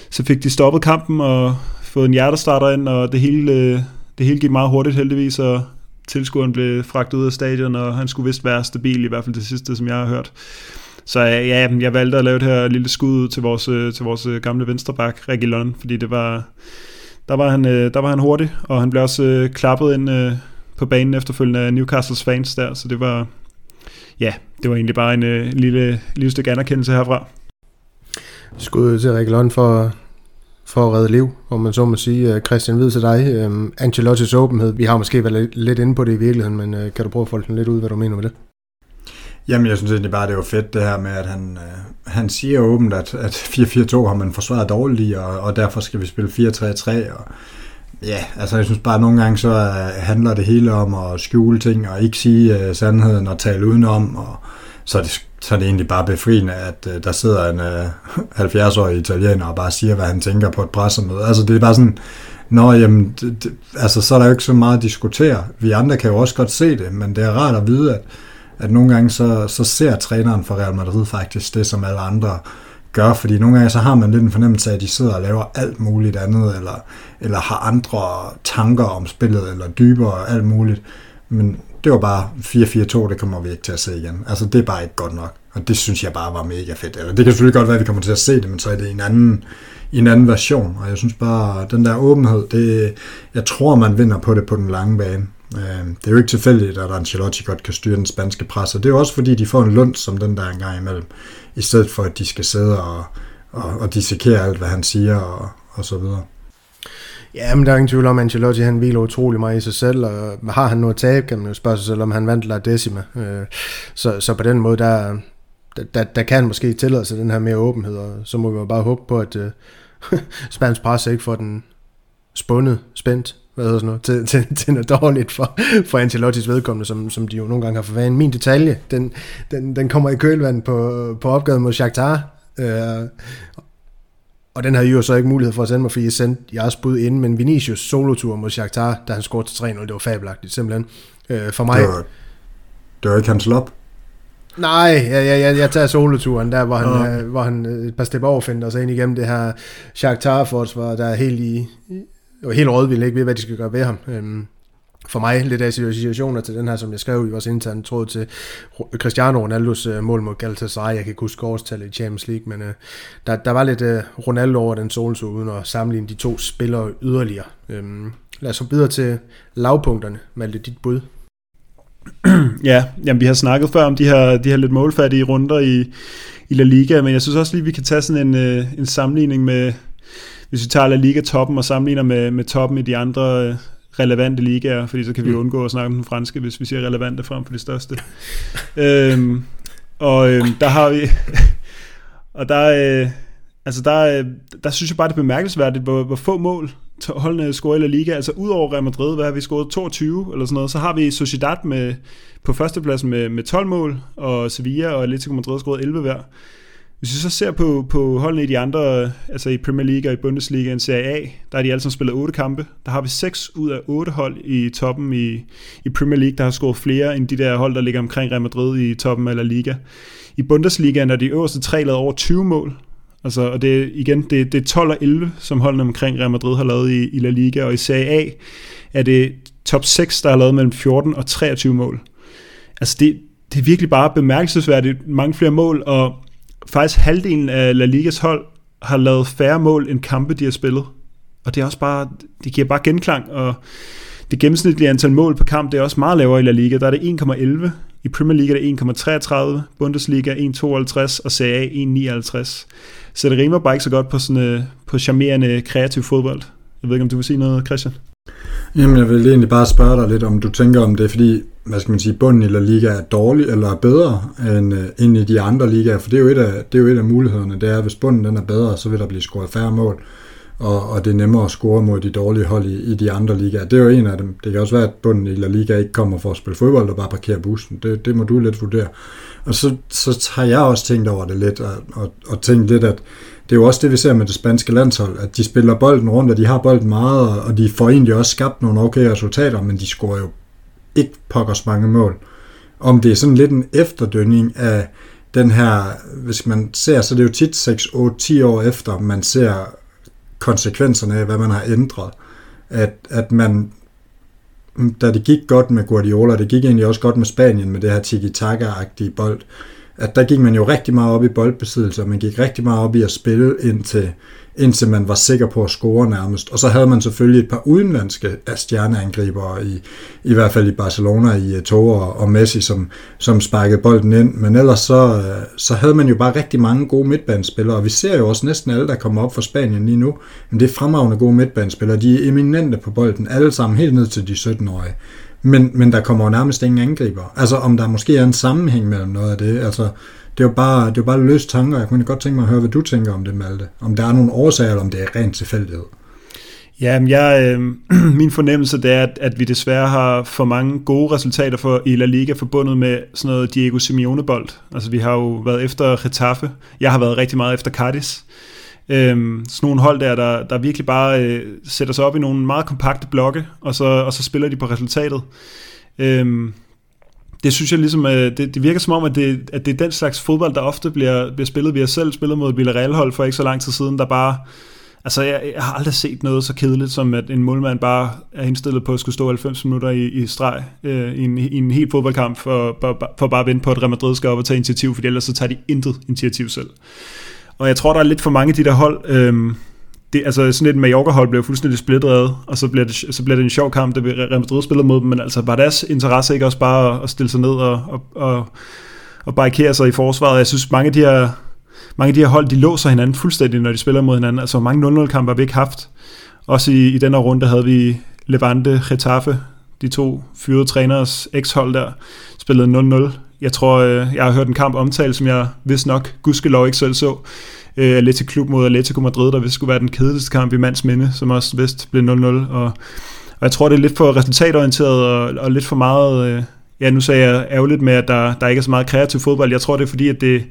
så fik de stoppet kampen og fået en hjertestarter ind, og det hele, det hele gik meget hurtigt heldigvis, og tilskueren blev fragtet ud af stadion, og han skulle vist være stabil, i hvert fald det sidste, som jeg har hørt. Så øh, ja, jeg valgte at lave det her lille skud til vores, øh, til vores øh, gamle venstreback, Regilon, fordi det var, der var han, der var han hurtig, og han blev også klappet ind på banen efterfølgende af Newcastles fans der, så det var, ja, det var egentlig bare en lille, lille stykke anerkendelse herfra. Skud til Regilon for, for at redde liv, om man så må sige. Øh, Christian, videre til dig. Um, Ancelottis åbenhed, vi har måske været lidt inde på det i virkeligheden, men øh, kan du prøve at folde den lidt ud, hvad du mener med det? Jamen, jeg synes egentlig bare, det var fedt det her med, at han, øh, han siger åbent, at, at 4-4-2 har man forsvaret dårligt og, og derfor skal vi spille 4-3-3, og ja, altså jeg synes bare, at nogle gange så øh, handler det hele om at skjule ting, og ikke sige øh, sandheden og tale udenom, og så er det, så er det egentlig bare befriende, at øh, der sidder en øh, (laughs) 70-årig italiener og bare siger, hvad han tænker på et pressemøde. Altså det er bare sådan, Nå, jamen, det, det, altså, så er der jo ikke så meget at diskutere. Vi andre kan jo også godt se det, men det er rart at vide, at at nogle gange så, så ser træneren for Real Madrid faktisk det, som alle andre gør, fordi nogle gange så har man lidt en fornemmelse af, at de sidder og laver alt muligt andet, eller, eller har andre tanker om spillet, eller dybere og alt muligt. Men det var bare 4-4-2, det kommer vi ikke til at se igen. Altså det er bare ikke godt nok, og det synes jeg bare var mega fedt. Eller det kan selvfølgelig godt være, at vi kommer til at se det, men så er det en anden, i en anden version, og jeg synes bare, den der åbenhed, det, jeg tror, man vinder på det på den lange bane. Øh, det er jo ikke tilfældigt, at Ancelotti godt kan styre den spanske pres, og det er jo også fordi, de får en lund som den der engang imellem, i stedet for at de skal sidde og, og, og dissekere alt, hvad han siger og, og så videre. Ja, men der er ingen tvivl om, at Ancelotti han hviler utrolig meget i sig selv, og har han noget tab, kan man jo spørge sig selv, om han vandt La Decima. Øh, så, så på den måde, der, der, der kan han måske tillade sig den her mere åbenhed, og så må vi jo bare håbe på, at uh, (laughs) spansk pres ikke får den spundet, spændt, hvad hedder sådan noget, til, til, til noget dårligt for, for Ancelottis vedkommende, som, som de jo nogle gange har forvandt. Min detalje, den, den, den kommer i kølvand på, på opgaven mod Shakhtar, øh, og den havde I jo så ikke mulighed for at sende mig, fordi jeg sendte jeres bud ind, men Vinicius solotur mod Shakhtar, da han scorede til 3-0, det var fabelagtigt, simpelthen. Øh, for mig... Det var, det var ikke hans lop. Nej, jeg, jeg, jeg, jeg tager soloturen, der hvor han, ja. øh, hvor han øh, et par step overfinder sig ind igennem det her Shakhtar forsvar, der er helt i, og helt rådvild, ikke ved, hvad de skal gøre ved ham. Øhm, for mig lidt af situationer til den her, som jeg skrev i vores interne tråd til Cristiano Ronaldos øh, mål mod Galatasaray. Jeg kan ikke huske årstallet i Champions League, men øh, der, der var lidt øh, Ronaldo over den soltur, uden at sammenligne de to spillere yderligere. Øhm, lad os gå videre til lavpunkterne. Malte, dit bud. ja, jamen, vi har snakket før om de her, de her lidt målfattige runder i, i La Liga, men jeg synes også lige, vi kan tage sådan en, øh, en sammenligning med, hvis vi tager La Liga-toppen og sammenligner med, med toppen i de andre øh, relevante ligaer, fordi så kan vi mm. undgå at snakke om den franske, hvis vi siger relevante frem for de største. øhm, og øhm, der har vi... (laughs) og der, øh, altså der, øh, der synes jeg bare, det er bemærkelsesværdigt, hvor, hvor få mål holdene scorer i La Liga. Altså udover Real Madrid, hvad har vi scoret? 22 eller sådan noget. Så har vi Sociedad med, på førstepladsen med, med 12 mål, og Sevilla og Atletico Madrid har scoret 11 hver. Hvis vi så ser på, på holdene i de andre, altså i Premier League og i Bundesliga og Serie A, der er de alle sammen spillet 8 kampe. Der har vi 6 ud af 8 hold i toppen i, i Premier League, der har scoret flere end de der hold, der ligger omkring Real Madrid i toppen af La Liga. I Bundesliga er de øverste tre lavet over 20 mål, Altså, og det, igen, det, det er 12 og 11, som holdene omkring Real Madrid har lavet i, i La Liga, og i Serie A er det top 6, der har lavet mellem 14 og 23 mål. Altså, det, det er virkelig bare bemærkelsesværdigt mange flere mål, og faktisk halvdelen af La Ligas hold har lavet færre mål end kampe, de har spillet. Og det er også bare, det giver bare genklang, og det gennemsnitlige antal mål per kamp, det er også meget lavere i La Liga. Der er det 1,11. I Premier League er det 1,33, Bundesliga 1,52 og Serie A 1,59. Så det rimer bare ikke så godt på sådan uh, på charmerende kreativ fodbold. Jeg ved ikke, om du vil sige noget, Christian? Jamen, jeg vil egentlig bare spørge dig lidt, om du tænker om det, er fordi, hvad skal man sige, bunden i La Liga er dårlig eller er bedre end, øh, end i de andre ligaer, for det er, jo et af, det er jo et af mulighederne, det er, at hvis bunden den er bedre, så vil der blive scoret færre mål, og, og det er nemmere at score mod de dårlige hold i, i de andre ligaer. Det er jo en af dem. Det kan også være, at bunden i La Liga ikke kommer for at spille fodbold og bare parkere bussen. Det, det må du lidt vurdere. Og så, så har jeg også tænkt over det lidt, og, og, og tænkt lidt, at det er jo også det, vi ser med det spanske landshold, at de spiller bolden rundt, og de har bolden meget, og de får egentlig også skabt nogle okay resultater, men de scorer jo ikke pokkers mange mål. Om det er sådan lidt en efterdønning af den her, hvis man ser, så det er jo tit 6, 8, 10 år efter, man ser konsekvenserne af, hvad man har ændret. At, at man, da det gik godt med Guardiola, det gik egentlig også godt med Spanien, med det her tiki-taka-agtige bold, at der gik man jo rigtig meget op i boldbesiddelse, og man gik rigtig meget op i at spille indtil, indtil man var sikker på at score nærmest. Og så havde man selvfølgelig et par udenlandske stjerneangribere, i, i hvert fald i Barcelona, i eh, og Messi, som, som sparkede bolden ind. Men ellers så, eh, så havde man jo bare rigtig mange gode midtbanespillere, og vi ser jo også næsten alle, der kommer op fra Spanien lige nu. Men det er fremragende gode midtbanespillere. De er eminente på bolden, alle sammen helt ned til de 17-årige. Men, men der kommer jo nærmest ingen angriber. Altså om der måske er en sammenhæng mellem noget af det. Altså, det er jo bare, det er bare løse tanker. Jeg kunne godt tænke mig at høre, hvad du tænker om det, Malte. Om der er nogle årsager, eller om det er rent tilfældighed. Ja, jeg, øh, (clears throat) min fornemmelse det er, at, at vi desværre har for mange gode resultater for i La Liga forbundet med sådan noget Diego Simeone-bold. Altså vi har jo været efter Getafe. Jeg har været rigtig meget efter Cardis. Øhm, sådan nogle hold der, der, der virkelig bare øh, sætter sig op i nogle meget kompakte blokke, og så, og så spiller de på resultatet. Øhm, det synes jeg ligesom, øh, det, det virker som om, at det, at det er den slags fodbold, der ofte bliver, bliver spillet. Vi har selv spillet mod Villarreal-hold for ikke så lang tid siden, der bare Altså, jeg, jeg har aldrig set noget så kedeligt, som at en målmand bare er indstillet på at skulle stå 90 minutter i, i streg øh, i, en, i en helt fodboldkamp for, for, for bare at vente på, at Real Madrid skal op og tage initiativ, for ellers så tager de intet initiativ selv. Og jeg tror, der er lidt for mange af de der hold... Øh, det, altså sådan et Mallorca-hold blev fuldstændig splittet og så bliver, det, så bliver det en sjov kamp, det Real Madrid spiller mod dem, men altså var deres interesse ikke også bare at stille sig ned og, og, og, og barrikere sig i forsvaret? Jeg synes, mange af de her mange af de her hold, de låser hinanden fuldstændig, når de spiller mod hinanden. Altså mange 0-0-kampe har vi ikke haft. Også i, i den her runde havde vi Levante, Getafe, de to fyrede træners ekshold der, spillede 0-0. Jeg tror, øh, jeg har hørt en kamp omtalt, som jeg vist nok, gudskelov ikke selv så. Øh, Atleti Klub mod Atletico Madrid, der vist skulle være den kedeligste kamp i mands minde, som også vist blev 0-0. Og, og jeg tror, det er lidt for resultatorienteret og, og lidt for meget... Øh, ja, nu sagde jeg ærgerligt med, at der, der ikke er så meget kreativ fodbold. Jeg tror, det er fordi, at det,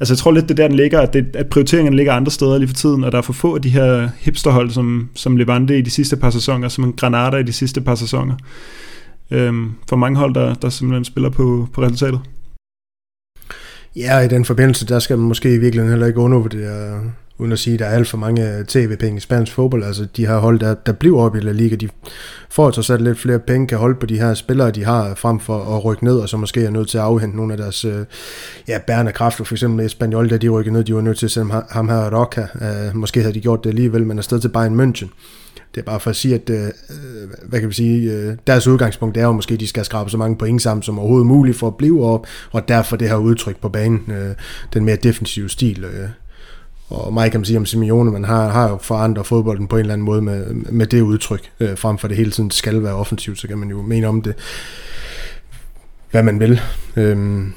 Altså jeg tror lidt, det der den ligger, at, det, at prioriteringen ligger andre steder lige for tiden, og der er for få af de her hipsterhold, som, som Levante i de sidste par sæsoner, som Granada i de sidste par sæsoner. Øhm, for mange hold, der, der simpelthen spiller på, på resultatet. Ja, i den forbindelse, der skal man måske i virkeligheden heller ikke undervurdere uden at sige, at der er alt for mange tv-penge i spansk fodbold. Altså de her hold, der, der bliver op i La Liga, de får så sat lidt flere penge, kan holde på de her spillere, de har, frem for at rykke ned, og så måske er nødt til at afhente nogle af deres øh, ja, bærende kræfter. For eksempel Espanyol, da de rykkede ned, de var nødt til at sende ham her Roca. Uh, måske havde de gjort det alligevel, men afsted til Bayern München. Det er bare for at sige, at øh, hvad kan vi sige, øh, deres udgangspunkt er jo måske, at de skal skrabe så mange point sammen som overhovedet muligt for at blive op, og derfor det her udtryk på banen, øh, den mere defensive stil. Øh, og meget kan man sige om Simeone, man har, har jo forandret fodbolden på en eller anden måde med, med det udtryk, øh, frem for det hele tiden skal være offensivt, så kan man jo mene om det, hvad man vil. Øhm,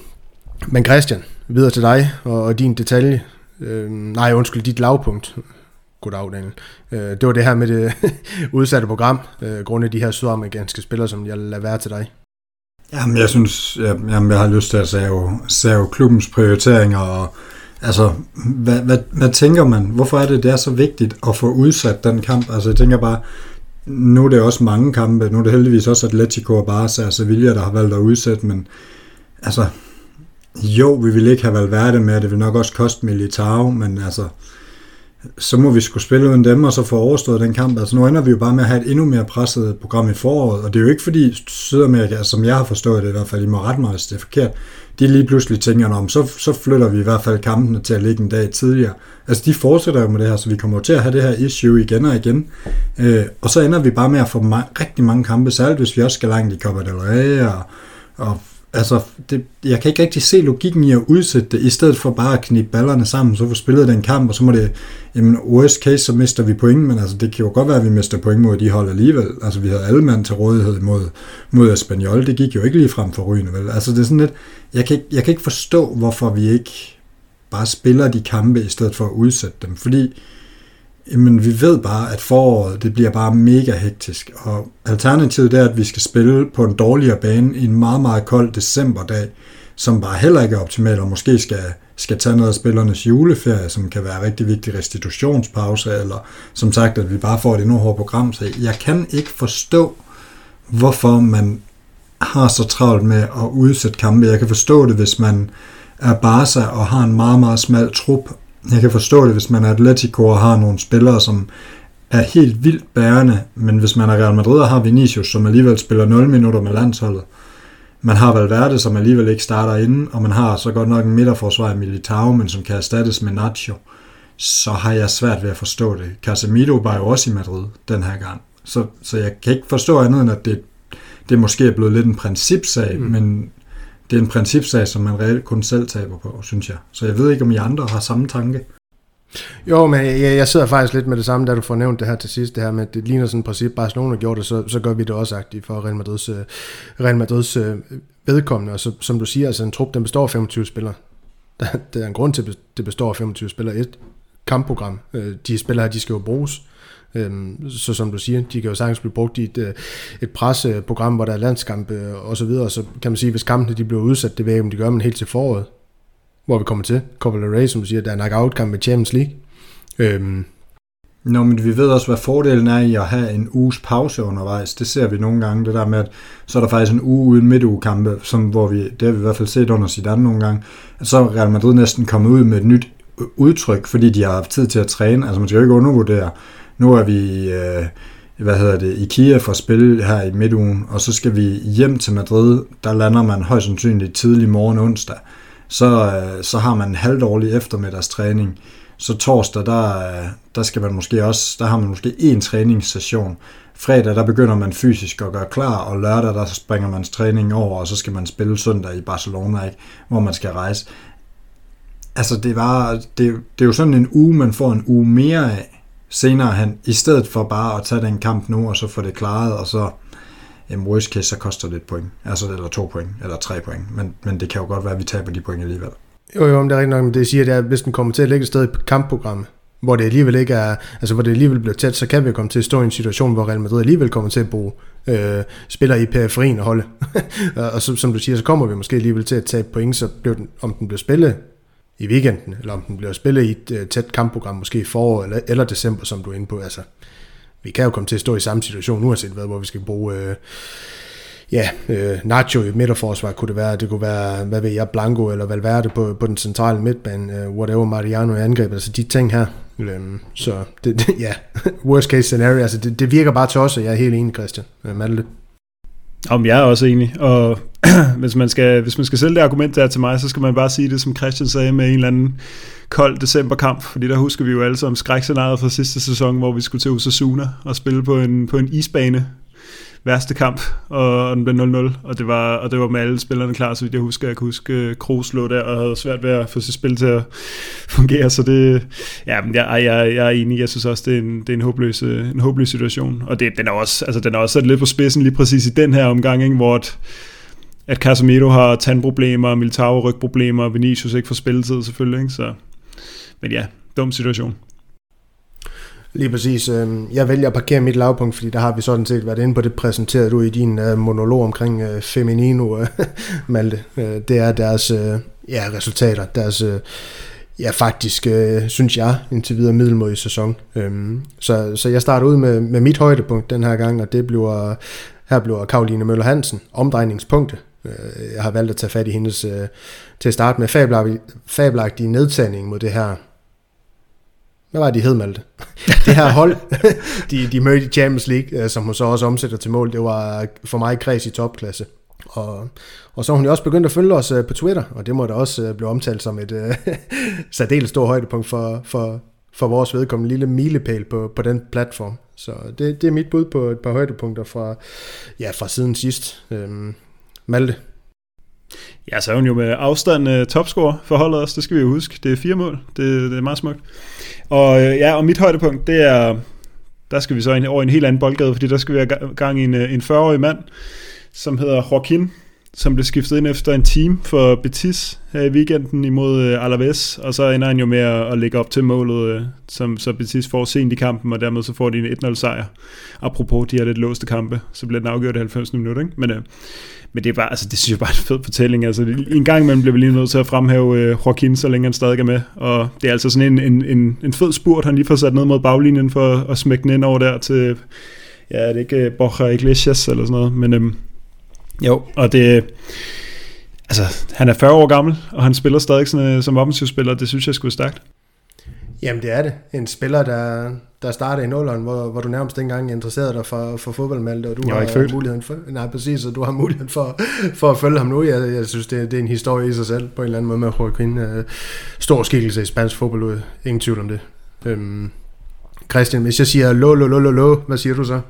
men Christian, videre til dig og, og din detalje. Øhm, nej, undskyld, dit lavpunkt. Goddag, Daniel. Øh, det var det her med det (laughs) udsatte program, øh, grundet de her sydamerikanske spillere, som jeg lader være til dig. Jamen, jeg synes, jeg, jamen, jeg har lyst til at save, save klubbens prioriteringer og Altså, hvad, hvad, hvad tænker man? Hvorfor er det, det er så vigtigt at få udsat den kamp? Altså, jeg tænker bare, nu er det også mange kampe. Nu er det heldigvis også Atletico og Barca og Sevilla, der har valgt at udsætte, men altså, jo, vi ville ikke have Valverde med, det vil nok også koste Militao, men altså, så må vi skulle spille uden dem, og så få overstået den kamp. Altså nu ender vi jo bare med at have et endnu mere presset program i foråret, og det er jo ikke fordi Sydamerika, som jeg har forstået det i hvert fald, I må rette mig, hvis det er forkert, de lige pludselig tænker, om så, så flytter vi i hvert fald kampene til at ligge en dag tidligere. Altså de fortsætter jo med det her, så vi kommer til at have det her issue igen og igen. Øh, og så ender vi bare med at få ma- rigtig mange kampe, særligt hvis vi også skal langt i Copa del Rey og, og altså, det, jeg kan ikke rigtig se logikken i at udsætte det, i stedet for bare at knibe ballerne sammen, så får spillet den kamp, og så må det, jamen worst case, så mister vi point, men altså, det kan jo godt være, at vi mister point mod de hold alligevel. Altså, vi havde alle mand til rådighed mod, mod Espanyol, det gik jo ikke lige frem for rygende, vel? Altså, det er sådan lidt, jeg kan, ikke, jeg kan ikke forstå, hvorfor vi ikke bare spiller de kampe, i stedet for at udsætte dem, fordi Jamen, vi ved bare, at foråret, det bliver bare mega hektisk, og alternativet er, at vi skal spille på en dårligere bane i en meget, meget kold decemberdag, som bare heller ikke er optimal, og måske skal, skal tage noget af spillernes juleferie, som kan være rigtig vigtig restitutionspause, eller som sagt, at vi bare får et endnu hårdt program. Så jeg kan ikke forstå, hvorfor man har så travlt med at udsætte kampe. Jeg kan forstå det, hvis man er Barca og har en meget, meget smal trup, jeg kan forstå det, hvis man er Atletico og har nogle spillere, som er helt vildt bærende, men hvis man er Real Madrid og har Vinicius, som alligevel spiller 0 minutter med landsholdet, man har Valverde, som alligevel ikke starter inden, og man har så godt nok en midterforsvar i Militao, men som kan erstattes med Nacho, så har jeg svært ved at forstå det. Casemiro var jo også i Madrid den her gang, så, så jeg kan ikke forstå andet end, at det, det måske er blevet lidt en principsag, mm. men det er en principsag, som man reelt kun selv taber på, synes jeg. Så jeg ved ikke, om I andre har samme tanke. Jo, men jeg, jeg sidder faktisk lidt med det samme, da du får nævnt det her til sidst, det her med, at det ligner sådan et princip, Barcelona har gjort det, så, så gør vi det også agtigt for Real Madrids, øh, Real Madrids øh, vedkommende, og så, som du siger, altså en trup, den består af 25 spillere. (laughs) Der, der er en grund til, at det består af 25 spillere. Et kampprogram. Øh, de spillere her, de skal jo bruges. Øhm, så som du siger, de kan jo sagtens blive brugt i et, øh, et presseprogram, hvor der er landskampe øh, og så videre, så kan man sige, hvis kampene de bliver udsat, det ved jeg om de gør, men helt til foråret, hvor vi kommer til, Copa del Rey, som du siger, der er knockout-kamp med Champions League. Øhm, Nå, men vi ved også, hvad fordelen er i at have en uges pause undervejs. Det ser vi nogle gange, det der med, at så er der faktisk en uge uden midtugekampe, som, hvor vi, det har vi i hvert fald set under Zidane nogle gange, at så er Real Madrid næsten kommet ud med et nyt udtryk, fordi de har haft tid til at træne. Altså man skal jo ikke undervurdere. Nu er vi, øh, hvad hedder det, i Kiev for at spille her i midtugen, og så skal vi hjem til Madrid. Der lander man højst sandsynligt tidlig morgen onsdag. Så, øh, så har man en halvdårlig eftermiddagstræning. Så torsdag, der, øh, der skal man måske også, der har man måske en træningssession. Fredag, der begynder man fysisk at gøre klar, og lørdag, der springer man træning over, og så skal man spille søndag i Barcelona, ikke? hvor man skal rejse. Altså, det, var, det, det er jo sådan en uge, man får en uge mere af senere hen, i stedet for bare at tage den kamp nu, og så få det klaret, og så jamen, worst case, så koster det et point. Altså, eller to point, eller tre point. Men, men det kan jo godt være, at vi taber de point alligevel. Jo, jo, men det er rigtigt nok, men det siger, det er, at hvis den kommer til at ligge et sted i kampprogrammet, hvor det alligevel ikke er, altså hvor det alligevel bliver tæt, så kan vi komme til at stå i en situation, hvor Real Madrid alligevel kommer til at bruge øh, spillere i periferien og holde. (laughs) og så, som du siger, så kommer vi måske alligevel til at tabe point, så bliver den, om den bliver spillet i weekenden, eller om den bliver spillet i et øh, tæt kampprogram, måske i forår eller, eller december, som du er inde på. Altså, vi kan jo komme til at stå i samme situation, uanset hvad, hvor vi skal bruge Øh, ja, øh, Nacho i midterforsvar, kunne det være, det kunne være, hvad ved jeg, Blanco eller Valverde på, på den centrale midtbane, øh, whatever, Mariano i angrebet, altså de ting her. Øh, så det, det, (laughs) ja, worst case scenario, altså det, det virker bare til os, og jeg er helt enig, Christian Øh, om jeg er også enig, og (clears throat) hvis, man skal, hvis man skal sælge det argument der til mig, så skal man bare sige det, som Christian sagde, med en eller anden kold decemberkamp, fordi der husker vi jo alle sammen skrækscenariet fra sidste sæson, hvor vi skulle til Osasuna og spille på en, på en isbane værste kamp, og den blev 0-0, og det, var, og det var med alle spillerne klar, så vidt jeg husker. Jeg kan huske, øh, Kroos lå der og havde svært ved at få sit spil til at (laughs) fungere, så det, ja, jeg, jeg, jeg er enig, jeg synes også, det er en, det er en, håbløs, øh, en håbløs situation, og det, den, er også, altså, den er også sat lidt på spidsen lige præcis i den her omgang, ikke, hvor at, at Casemiro har tandproblemer, Militao rygproblemer, Vinicius ikke får spilletid selvfølgelig, ikke? Så, men ja, dum situation. Lige præcis. Øh, jeg vælger at parkere mit lavpunkt, fordi der har vi sådan set været inde på det præsenteret du i din øh, monolog omkring øh, Feminino, øh, (laughs) Malte. Øh, det er deres øh, ja, resultater, deres øh, ja, faktisk, synes jeg, indtil videre middelmodige sæson. Øhm, så, så jeg starter ud med, med mit højdepunkt den her gang, og det bliver, her bliver Karoline Møller Hansen, omdrejningspunktet. Jeg har valgt at tage fat i hendes, til at starte med, fabelagtig nedtagning mod det her hvad var det, de hed, Malte? (laughs) det her hold, de, de mødte i Champions League, øh, som hun så også omsætter til mål, det var for mig kreds i topklasse. Og, og så har hun jo også begyndt at følge os øh, på Twitter, og det må da også øh, blive omtalt som et uh, (laughs) særdeles stort højdepunkt for, for, for vores vedkommende lille milepæl på, på den platform. Så det, det er mit bud på et par højdepunkter fra, ja, fra siden sidst. Øhm, Malte? Ja, så er hun jo med afstand uh, topscorer for holdet også, det skal vi jo huske. Det er fire mål, det, det er meget smukt. Og øh, ja, og mit højdepunkt, det er, der skal vi så over over en helt anden boldgade, fordi der skal vi have gang i en, øh, en 40-årig mand, som hedder Joaquin, som blev skiftet ind efter en team for Betis her i weekenden imod øh, Alaves, og så ender han jo med at, at lægge op til målet, øh, som så Betis får sent i kampen, og dermed så får de en 1-0 sejr. Apropos de her lidt låste kampe, så bliver den afgjort i 90 minutter, ikke? Men, øh, men det er bare, altså, det synes jeg bare er en fed fortælling. Altså, en gang imellem bliver vi lige nødt til at fremhæve øh, Joaquin, så længe han stadig er med. Og det er altså sådan en, en, en, en fed spurt, han lige får sat ned mod baglinjen for at smække den ind over der til, ja, det er ikke øh, Borja Iglesias eller sådan noget. Men Øh, jo, og det, altså, han er 40 år gammel, og han spiller stadig sådan, øh, som offensivspiller. Det synes jeg skulle stærkt. Jamen det er det. En spiller, der, der startede i nulleren, hvor, hvor du nærmest ikke engang interesserede dig for, for fodboldmalte, og du jeg har muligheden for, nej, præcis, og du har muligheden for, for at følge ham nu. Jeg, jeg synes, det, det er en historie i sig selv, på en eller anden måde med Joaquin. Uh, stor skikkelse i spansk fodbold, ingen tvivl om det. Um, Christian, hvis jeg siger lo, lo, lo, lo, lo, hvad siger du så?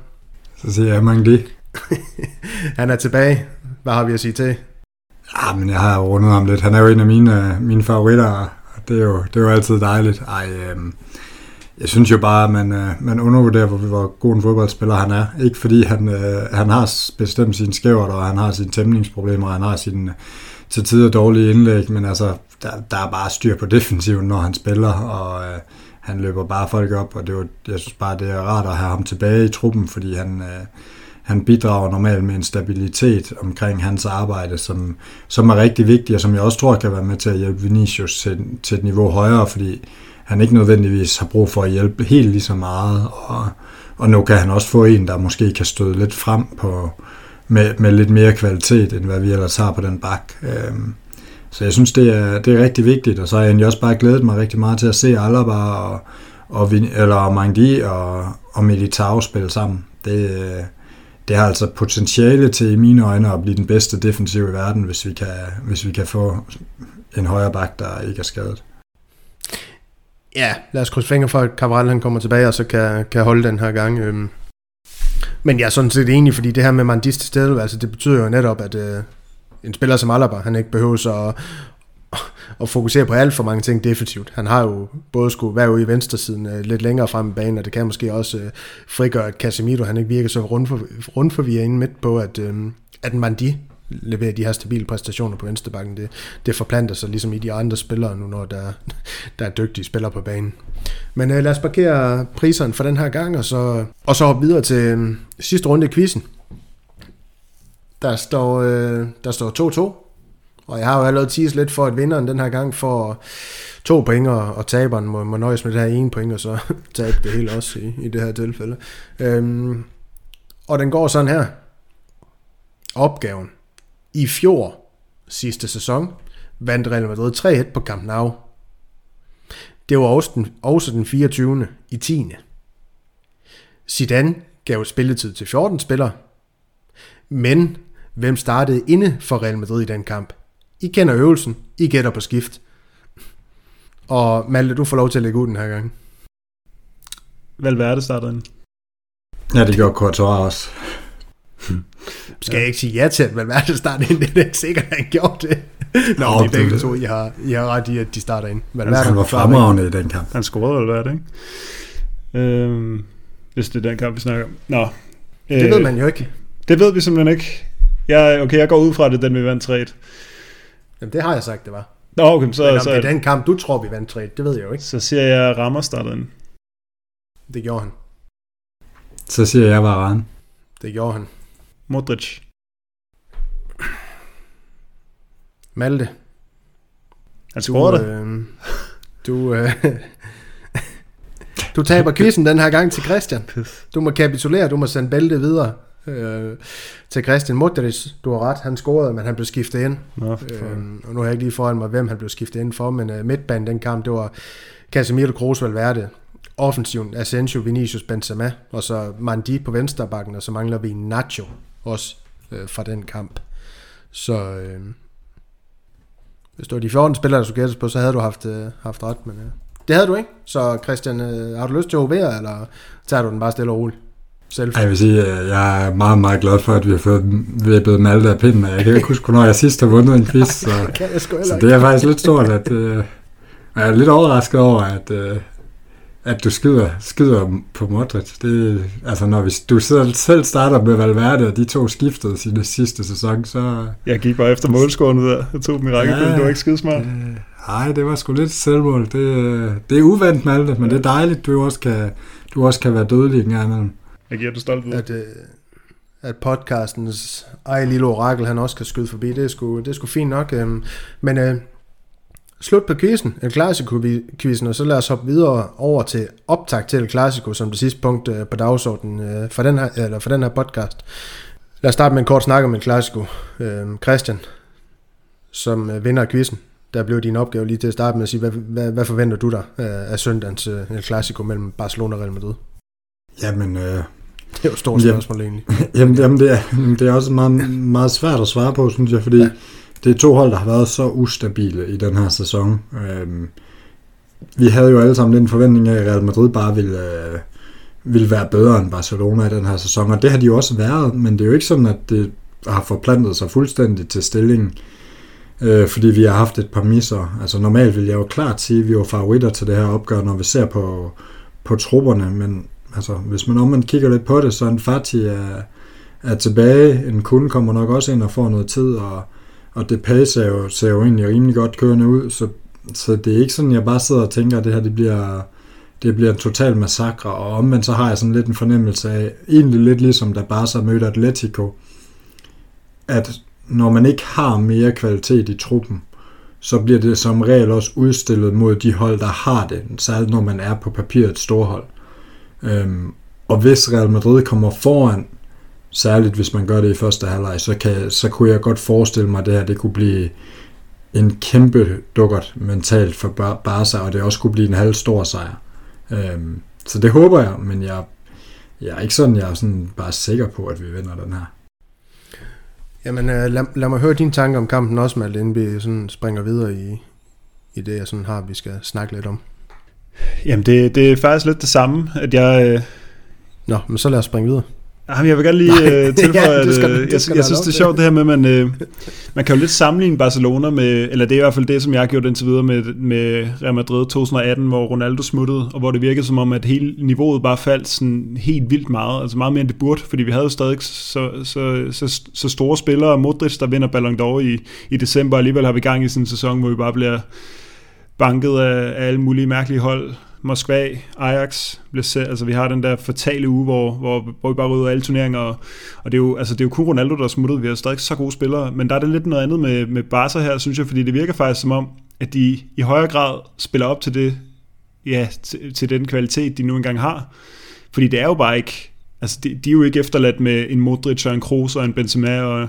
Så siger jeg mange det. (laughs) Han er tilbage. Hvad har vi at sige til? Ja, men jeg har rundet ham lidt. Han er jo en af mine, øh, mine favoritter, det er jo, det er jo altid dejligt. Ej, øh, jeg synes jo bare, at man, øh, man undervurderer, hvor, hvor god en fodboldspiller han er. Ikke fordi han, øh, han har bestemt sine skævert, og han har sine tæmningsproblemer, og han har sine til tider dårlige indlæg, men altså, der, der er bare styr på defensiven, når han spiller, og øh, han løber bare folk op, og det var, jeg synes bare, det er rart at have ham tilbage i truppen, fordi han, øh, han bidrager normalt med en stabilitet omkring hans arbejde, som, som er rigtig vigtig, og som jeg også tror kan være med til at hjælpe Vinicius til, til et niveau højere, fordi han ikke nødvendigvis har brug for at hjælpe helt lige så meget, og, og nu kan han også få en, der måske kan støde lidt frem på, med, med lidt mere kvalitet, end hvad vi ellers har på den bak. Øhm, så jeg synes, det er, det er rigtig vigtigt, og så har jeg egentlig også bare glædet mig rigtig meget til at se Alaba og, og, eller Mangdi og, og Militao spille sammen. Det, øh, det har altså potentiale til i mine øjne at blive den bedste defensiv i verden, hvis vi kan, hvis vi kan få en højre bak, der ikke er skadet. Ja, lad os krydse fingre for, at Cabral han kommer tilbage, og så kan, kan holde den her gang. Øhm. Men jeg er sådan set enig, fordi det her med Mandis til altså det betyder jo netop, at øh, en spiller som Alaba, han ikke behøver at, at fokusere på alt for mange ting defensivt. Han har jo både skulle være ude i venstresiden øh, lidt længere frem i banen, og det kan måske også øh, frigøre, at Casemiro han ikke virker så rundt for, rundt for vi er inde midt på, at, øh, at Mandi leverer de her stabile præstationer på venstrebakken. Det, det forplanter sig ligesom i de andre spillere nu, når der, (laughs) der er dygtige spillere på banen. Men øh, lad os parkere priserne for den her gang, og så, og så hoppe videre til øh, sidste runde i quizzen. Der står, øh, der står 2-2, og jeg har jo allerede teaset lidt for, at vinderen den her gang får to point, og, og taberen må, må nøjes med det her ene point, og så (laughs) tabe det hele også i, i det her tilfælde. Øhm, og den går sådan her. Opgaven. I fjor, sidste sæson, vandt Real Madrid 3-1 på Camp Nou. Det var også den, også den 24. i 10. Zidane gav spilletid til 14 spillere, men hvem startede inde for Real Madrid i den kamp? I kender øvelsen, I gætter på skift. Og Malte, du får lov til at lægge ud den her gang. Valverde startede ind. Ja, det gjorde Courtois også. Skal jeg ikke sige ja til, at Valverde starter ind? (laughs) Det er ikke sikkert, at han gjorde det. Nå, oh, de begge to, I har, I har ret i, at de starter ind. Valverde han var fremragende i den kamp. Han scorede Valverde, ikke? Øhm, hvis det er den kamp, vi snakker om. Nå. Det øh, ved man jo ikke. Det ved vi simpelthen ikke. Jeg, okay, jeg går ud fra det, den vi vandt 3 Jamen, det har jeg sagt, det var. Nå, okay, så... Men om så, det er den kamp, du tror, vi vandt 3 det ved jeg jo ikke. Så siger jeg, Rammer startede ind. Det gjorde han. Så siger jeg, Varane. Det gjorde han. Modric. Malte. Han scorede det. Øh, du, øh, du taber quizzen den her gang til Christian. Du må kapitulere, du må sende bæltet videre øh, til Christian Modric. Du har ret, han scorede, men han blev skiftet ind. Nå, øh, og nu har jeg ikke lige foran mig, hvem han blev skiftet ind for, men øh, midtbanen den kamp, det var Casemiro Kroos Valverde. Offensiven, Asensio, Vinicius, Benzema, og så Mandi på venstrebakken, og så mangler vi Nacho også øh, fra den kamp. Så øh, hvis du var de 14 spillere, der skulle gættes på, så havde du haft, øh, haft ret, men øh, det havde du ikke. Så Christian, øh, har du lyst til at overe, eller tager du den bare stille og roligt? Selv. Jeg vil sige, at jeg er meget, meget glad for, at vi har fået vippet Malte af pinden. Jeg kan ikke huske, hvornår jeg sidst har vundet en quiz. (laughs) Så, så det er faktisk lidt stort, at øh, jeg er lidt overrasket over, at, øh, at du skyder, skyder på Modric. Det, altså, når vi, du sidder, selv starter med Valverde, og de to skiftede sin sidste sæson, så... Jeg gik bare efter målscorene der. Jeg tog dem i rækkefølge. Ja, det var ikke skidesmart. Øh, nej, det var sgu lidt selvmål. Det, øh, det er uvandt, Malte, men ja. det er dejligt, du også kan, du også kan være dødelig en gang imellem. Jeg giver dig stolt ved. At, øh, at podcastens ej lille orakel, han også kan skyde forbi. Det er sgu, det er sgu fint nok. Øh. Men øh, slut på quizzen, El Clasico-quizzen, og så lad os hoppe videre over til optag til El Clasico, som det sidste punkt øh, på dagsordenen øh, for, den her, eller for den her podcast. Lad os starte med en kort snak om El Clasico. Øh, Christian, som øh, vinder af quizzen, der blev din opgave lige til at starte med at sige, hvad, hvad, hvad forventer du dig af, af søndagens øh, El Clasico mellem Barcelona og Real Madrid? Jamen, øh, det er jo et stort spørgsmål jamen, egentlig. (laughs) Jamen, jamen det, er, det er også meget, meget svært at svare på, synes jeg, fordi ja. det er to hold, der har været så ustabile i den her sæson. Øhm, vi havde jo alle sammen den forventning af, at Real Madrid bare ville, øh, ville være bedre end Barcelona i den her sæson, og det har de jo også været, men det er jo ikke sådan, at det har forplantet sig fuldstændig til stillingen, øh, fordi vi har haft et par misser. Altså normalt vil jeg jo klart sige, at vi var favoritter til det her opgør, når vi ser på, på trupperne, men altså, hvis man om man kigger lidt på det, så en Fati er, er tilbage. En kunde kommer nok også ind og får noget tid, og, og det pace ser jo, ser jo egentlig rimelig godt kørende ud, så, så det er ikke sådan, jeg bare sidder og tænker, at det her det bliver, det bliver en total massakre, og omvendt så har jeg sådan lidt en fornemmelse af, egentlig lidt ligesom da Barca mødte Atletico, at når man ikke har mere kvalitet i truppen, så bliver det som regel også udstillet mod de hold, der har det, særligt når man er på papiret et storhold. Øhm, og hvis Real Madrid kommer foran, særligt hvis man gør det i første halvleg, så, kan, så kunne jeg godt forestille mig, at det her det kunne blive en kæmpe dukkert mentalt for Barca, og det også kunne blive en halv stor sejr. Øhm, så det håber jeg, men jeg, jeg er ikke sådan, jeg er sådan bare sikker på, at vi vinder den her. Jamen, øh, lad, lad mig høre dine tanker om kampen også, Malte, inden vi sådan springer videre i, i det, jeg sådan har, vi skal snakke lidt om. Jamen, det, det er faktisk lidt det samme, at jeg... Øh... Nå, men så lad os springe videre. Jamen, jeg vil gerne lige Nej, (laughs) uh, tilføje, ja, at skal, jeg, jeg synes, det er sjovt det her med, at man, uh, (laughs) man kan jo lidt sammenligne Barcelona med, eller det er i hvert fald det, som jeg har gjort indtil videre med, med Real Madrid 2018, hvor Ronaldo smuttede, og hvor det virkede som om, at hele niveauet bare faldt sådan helt vildt meget, altså meget mere end det burde, fordi vi havde jo stadig så, så, så, så store spillere, Modric, der vinder Ballon d'Or i, i december, og alligevel har vi gang i sådan en sæson, hvor vi bare bliver banket af, af alle mulige mærkelige hold, Moskva, Ajax, blev set, altså vi har den der fatale uge, hvor, hvor, hvor vi bare rydder alle turneringer, og, og det, er jo, altså det er jo kun Ronaldo, der er smuttet, vi har stadig så gode spillere, men der er det lidt noget andet med, med Barca her, synes jeg, fordi det virker faktisk som om, at de i højere grad spiller op til det, ja, til, til den kvalitet, de nu engang har. Fordi det er jo bare ikke, altså de, de er jo ikke efterladt med en Modric og en Kroos og en Benzema og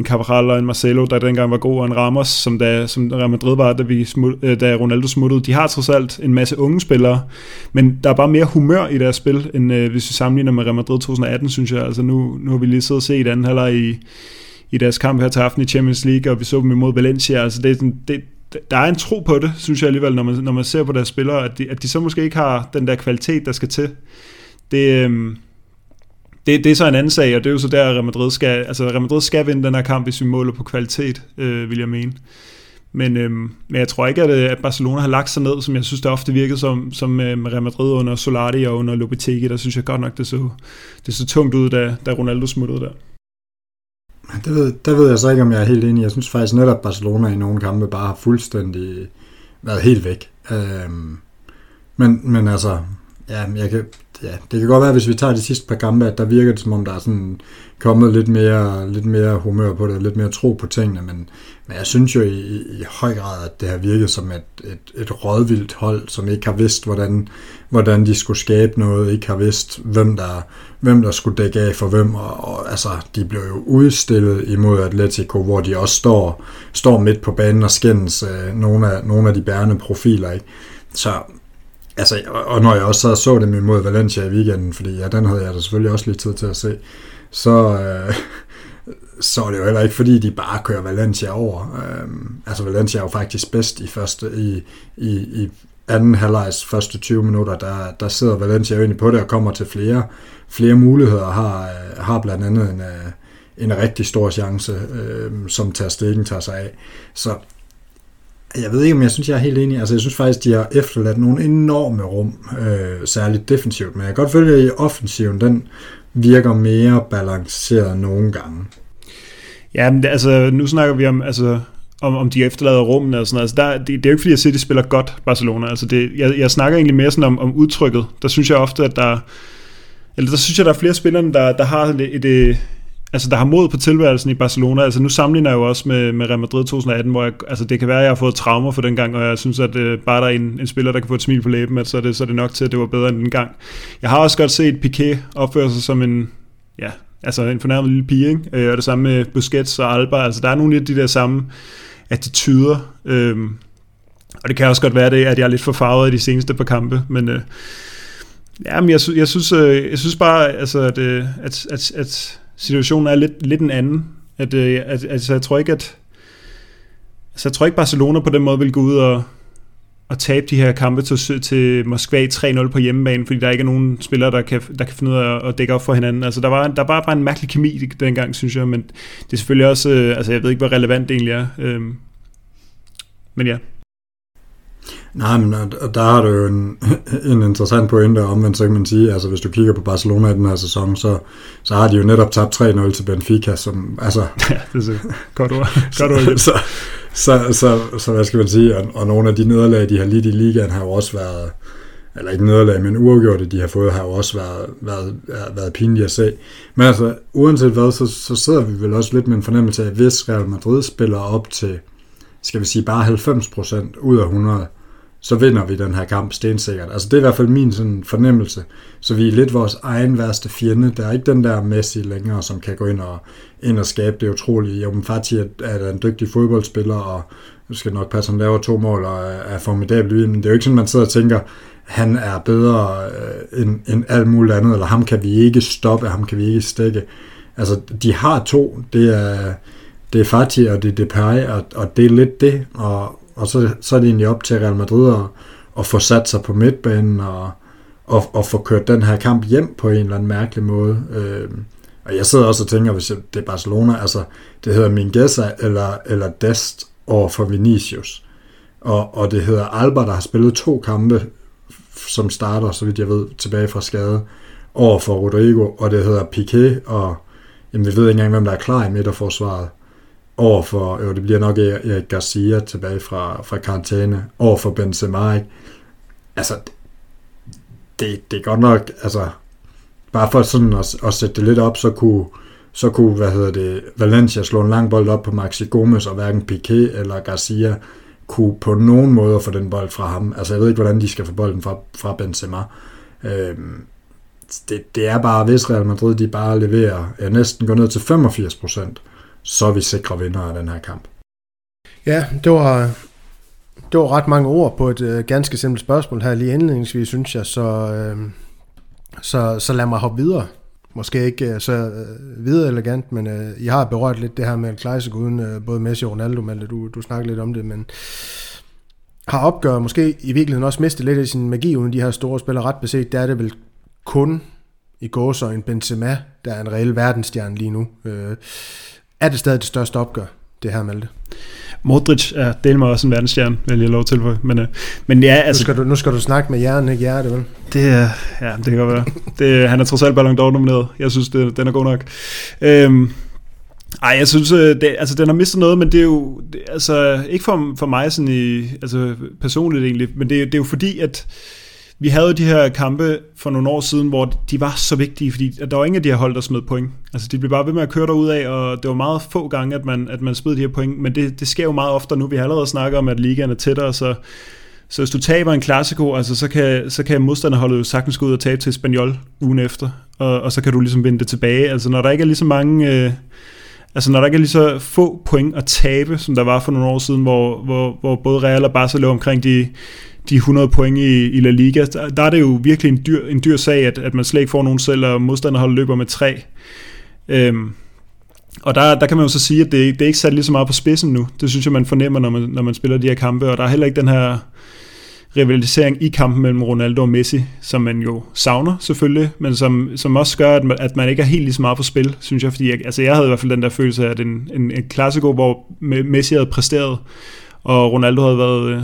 en Cabral og en Marcelo, der dengang var god, og en Ramos, som da, som Real Madrid var, da, vi smut, øh, da Ronaldo smuttede. De har trods alt en masse unge spillere, men der er bare mere humør i deres spil, end øh, hvis vi sammenligner med Real Madrid 2018, synes jeg. Altså nu, nu har vi lige siddet og set anden halvleg i, i deres kamp her til aften i Champions League, og vi så dem imod Valencia. Altså det, det, det, der er en tro på det, synes jeg alligevel, når man, når man ser på deres spillere, at de, at de så måske ikke har den der kvalitet, der skal til. Det, øh, det, det er så en anden sag, og det er jo så der, at Real Madrid skal, altså Real Madrid skal vinde den her kamp, hvis vi måler på kvalitet, øh, vil jeg mene. Men, øh, men jeg tror ikke, at, øh, at Barcelona har lagt sig ned, som jeg synes, det ofte virkede som, som øh, Real Madrid under Solari og under Lopetegi. Der synes jeg godt nok, det så, det så tungt ud, da, da Ronaldo smuttede der. Det ved, der ved jeg så ikke, om jeg er helt enig. Jeg synes faktisk netop, at Barcelona i nogle kampe bare har fuldstændig været helt væk. Øhm, men, men altså, ja, jeg kan, ja, det kan godt være, hvis vi tager de sidste par kampe, at der virker det, som om der er sådan kommet lidt mere, lidt mere humør på det, lidt mere tro på tingene, men, men jeg synes jo i, i høj grad, at det har virket som et, et, et rådvildt hold, som ikke har vidst, hvordan, hvordan de skulle skabe noget, ikke har vidst, hvem der, hvem der skulle dække af for hvem, og, og altså, de blev jo udstillet imod Atletico, hvor de også står, står midt på banen og skændes øh, nogle, af, nogle af de bærende profiler, ikke? Så Altså, og når jeg også så, så dem imod Valencia i weekenden, fordi ja, den havde jeg da selvfølgelig også lige tid til at se, så, øh, (laughs) så er det jo heller ikke, fordi de bare kører Valencia over. Øh, altså, Valencia er jo faktisk bedst i, første, i, i, i anden halvlejs første 20 minutter, der, der sidder Valencia jo egentlig på det og kommer til flere, flere muligheder, har, øh, har blandt andet en, øh, en rigtig stor chance, øh, som tager stikken tager sig af. Så jeg ved ikke, om jeg synes, jeg er helt enig. Altså, jeg synes faktisk, de har efterladt nogle enorme rum, øh, særligt defensivt. Men jeg kan godt følge, at i offensiven, den virker mere balanceret nogle gange. Ja, men det, altså, nu snakker vi om, altså, om, om de efterlader rummene og sådan noget. Altså, der, det, det er jo ikke, fordi jeg siger, at de spiller godt, Barcelona. Altså, det, jeg, jeg snakker egentlig mere sådan om, om udtrykket. Der synes jeg ofte, at der... Eller der synes jeg, der er flere spillere, der, der har et, et, altså der har mod på tilværelsen i Barcelona. Altså nu sammenligner jeg jo også med, med Real Madrid 2018, hvor jeg, altså det kan være, at jeg har fået traumer for den gang, og jeg synes, at øh, bare der er en, en spiller, der kan få et smil på læben, at så er, det, så er det nok til, at det var bedre end den gang. Jeg har også godt set Piqué opføre sig som en, ja, altså en fornærmet lille pige, ikke? Øh, og det samme med Busquets og Alba. Altså der er nogle af de der samme attityder, øh, og det kan også godt være det, at jeg er lidt for farvet i de seneste par kampe, men øh, ja, men jeg, jeg, synes, øh, jeg synes bare, altså, at, øh, at, at, at situationen er lidt, lidt en anden. At, øh, at, altså, jeg tror ikke, at altså, jeg tror ikke, Barcelona på den måde vil gå ud og, og tabe de her kampe til, til Moskva 3-0 på hjemmebane, fordi der ikke er nogen spillere, der kan, der kan finde ud af at dække op for hinanden. Altså, der var, der var bare en mærkelig kemi dengang, synes jeg, men det er selvfølgelig også, øh, altså jeg ved ikke, hvor relevant det egentlig er. Øh, men ja. Nej, men og der har du jo en, (laughs) en interessant pointe om, men så kan man sige, altså hvis du kigger på Barcelona i den her sæson, så, så har de jo netop tabt 3-0 til Benfica, som, altså... (laughs) Ja, det er godt ord. (laughs) Godt ord. så, så, så, så, så, hvad skal man sige, og, og nogle af de nederlag, de har lidt i ligaen, har jo også været, eller ikke nederlag, men uafgjorte, de har fået, har jo også været, været, været pinlige at se. Men altså, uanset hvad, så, så sidder vi vel også lidt med en fornemmelse af, at hvis Real Madrid spiller op til skal vi sige, bare 90% ud af 100, så vinder vi den her kamp stensikkert. Altså det er i hvert fald min sådan fornemmelse. Så vi er lidt vores egen værste fjende. Der er ikke den der Messi længere, som kan gå ind og, ind og skabe det utrolige. Jo, men Fati er en dygtig fodboldspiller, og nu skal nok passe, at han laver to mål og er formidabel men det er jo ikke sådan, man sidder og tænker, han er bedre øh, end, end alt muligt andet, eller ham kan vi ikke stoppe, ham kan vi ikke stikke. Altså, de har to, det er, det er Fati og det er Depay, og, og det er lidt det, og, og så, så er det egentlig op til Real Madrid at, at få sat sig på midtbanen og, og, og få kørt den her kamp hjem på en eller anden mærkelig måde. Øh, og jeg sidder også og tænker, hvis det er Barcelona, altså det hedder Mingueza eller, eller Dest over for Vinicius. Og, og det hedder Alba, der har spillet to kampe som starter, så vidt jeg ved, tilbage fra skade, over for Rodrigo, og det hedder Piqué, og jamen, vi ved ikke engang, hvem der er klar i midterforsvaret, over for, jo, det bliver nok e- Erik Garcia tilbage fra, fra karantæne, over for Benzema, ikke? Altså, det, det er godt nok, altså, bare for sådan at, at sætte det lidt op, så kunne, så kunne, hvad hedder det, Valencia slå en lang bold op på Maxi Gomes, og hverken Piqué eller Garcia kunne på nogen måde få den bold fra ham. Altså jeg ved ikke, hvordan de skal få bolden fra, fra Benzema. Øhm, det, det er bare, hvis Real Madrid de bare leverer, er næsten går ned til 85 procent, så er vi sikre vinder af den her kamp. Ja, det var, det var ret mange ord på et øh, ganske simpelt spørgsmål her lige indledningsvis, synes jeg, så, øh, så, så lad mig hoppe videre måske ikke øh, så øh, videre elegant, men øh, I har berørt lidt det her med Kleisik uden øh, både Messi og Ronaldo, men du, du snakkede lidt om det, men har opgøret måske i virkeligheden også mistet lidt af sin magi uden de her store spillere ret beset, der er det vel kun i går så en Benzema, der er en reel verdensstjerne lige nu. Øh, er det stadig det største opgør, det her Malte? Modric er del mig også en verdensstjerne, vil jeg lov til. Men, øh, men ja, altså, nu, skal du, nu skal du snakke med hjernen, ikke hjerte, vel? Det er, ja, det kan godt være. Det, han er trods alt Ballon d'Or nomineret. Jeg synes, det, den er god nok. Øhm, ej, jeg synes, øh, det, altså, den har mistet noget, men det er jo, det, altså, ikke for, for mig sådan i, altså, personligt egentlig, men det, det er jo fordi, at vi havde de her kampe for nogle år siden, hvor de var så vigtige, fordi der var ingen af de her hold, der smed point. Altså de blev bare ved med at køre derud af, og det var meget få gange, at man, at man smed de her point, men det, det sker jo meget ofte nu. Vi har allerede snakket om, at ligaen er tættere, så, så hvis du taber en klassiko, altså, så, kan, så kan modstanderholdet jo sagtens gå ud og tabe til Spaniol ugen efter, og, og så kan du ligesom vinde det tilbage. Altså når der ikke er lige så mange... Øh, Altså når der ikke er lige så få point at tabe, som der var for nogle år siden, hvor, hvor, hvor både Real og Barca lå omkring de, de 100 point i, i La Liga, der, der er det jo virkelig en dyr, en dyr sag, at, at man slet ikke får nogen selv, og modstanderholdet løber med tre. Øhm, og der, der kan man jo så sige, at det, det er ikke sat lige så meget på spidsen nu. Det synes jeg, man fornemmer, når man, når man spiller de her kampe, og der er heller ikke den her rivalisering i kampen mellem Ronaldo og Messi, som man jo savner selvfølgelig, men som, som også gør, at man, at man ikke er helt lige så meget på spil, synes jeg, fordi jeg, altså jeg havde i hvert fald den der følelse af, at en, en, en klassiko, hvor Messi havde præsteret, og Ronaldo havde været, øh,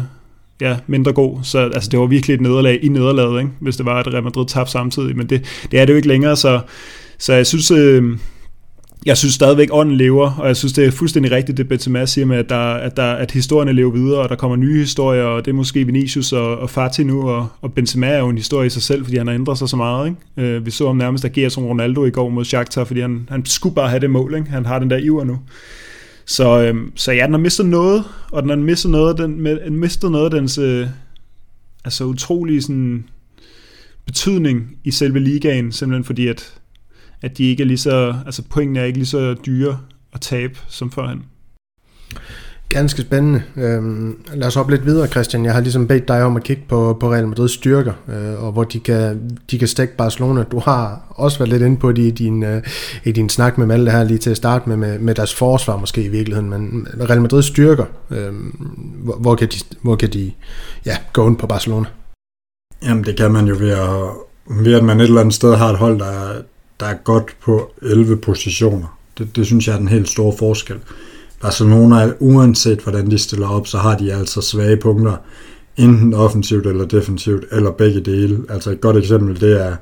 ja, mindre god. Så altså, det var virkelig et nederlag i nederlaget, ikke? hvis det var, at Real Madrid tabte samtidig. Men det, det er det jo ikke længere, så, så jeg synes... Øh, jeg synes stadigvæk, ånden lever, og jeg synes, det er fuldstændig rigtigt, det Benzema siger med, at, der, at, der, at historierne lever videre, og der kommer nye historier, og det er måske Vinicius og, og Fati nu, og, og Benzema er jo en historie i sig selv, fordi han har ændret sig så meget. Ikke? Øh, vi så ham nærmest agere som Ronaldo i går mod Shakhtar, fordi han, han skulle bare have det mål. Ikke? Han har den der iver nu. Så, øhm, så ja, den har mistet noget, og den har mistet noget, den, med, mistet noget af dens øh, altså utrolig sådan, betydning i selve ligaen, simpelthen fordi, at, at de ikke er lige så, altså pointene er ikke lige så dyre at tabe som førhen. Ganske spændende. Øhm, lad os hoppe lidt videre, Christian. Jeg har ligesom bedt dig om at kigge på, på Real Madrids styrker, øh, og hvor de kan, de kan stække Barcelona. Du har også været lidt inde på det i din, øh, i din snak med Malte her lige til at starte med, med, med deres forsvar måske i virkeligheden, men Real Madrids styrker, øh, hvor, hvor kan de, hvor kan de ja, gå ind på Barcelona? Jamen det kan man jo ved at, ved at man et eller andet sted har et hold, der der er godt på 11 positioner. Det, det synes jeg er den helt store forskel. Altså, Barcelona, uanset hvordan de stiller op, så har de altså svage punkter, enten offensivt eller defensivt, eller begge dele. Altså et godt eksempel, det er,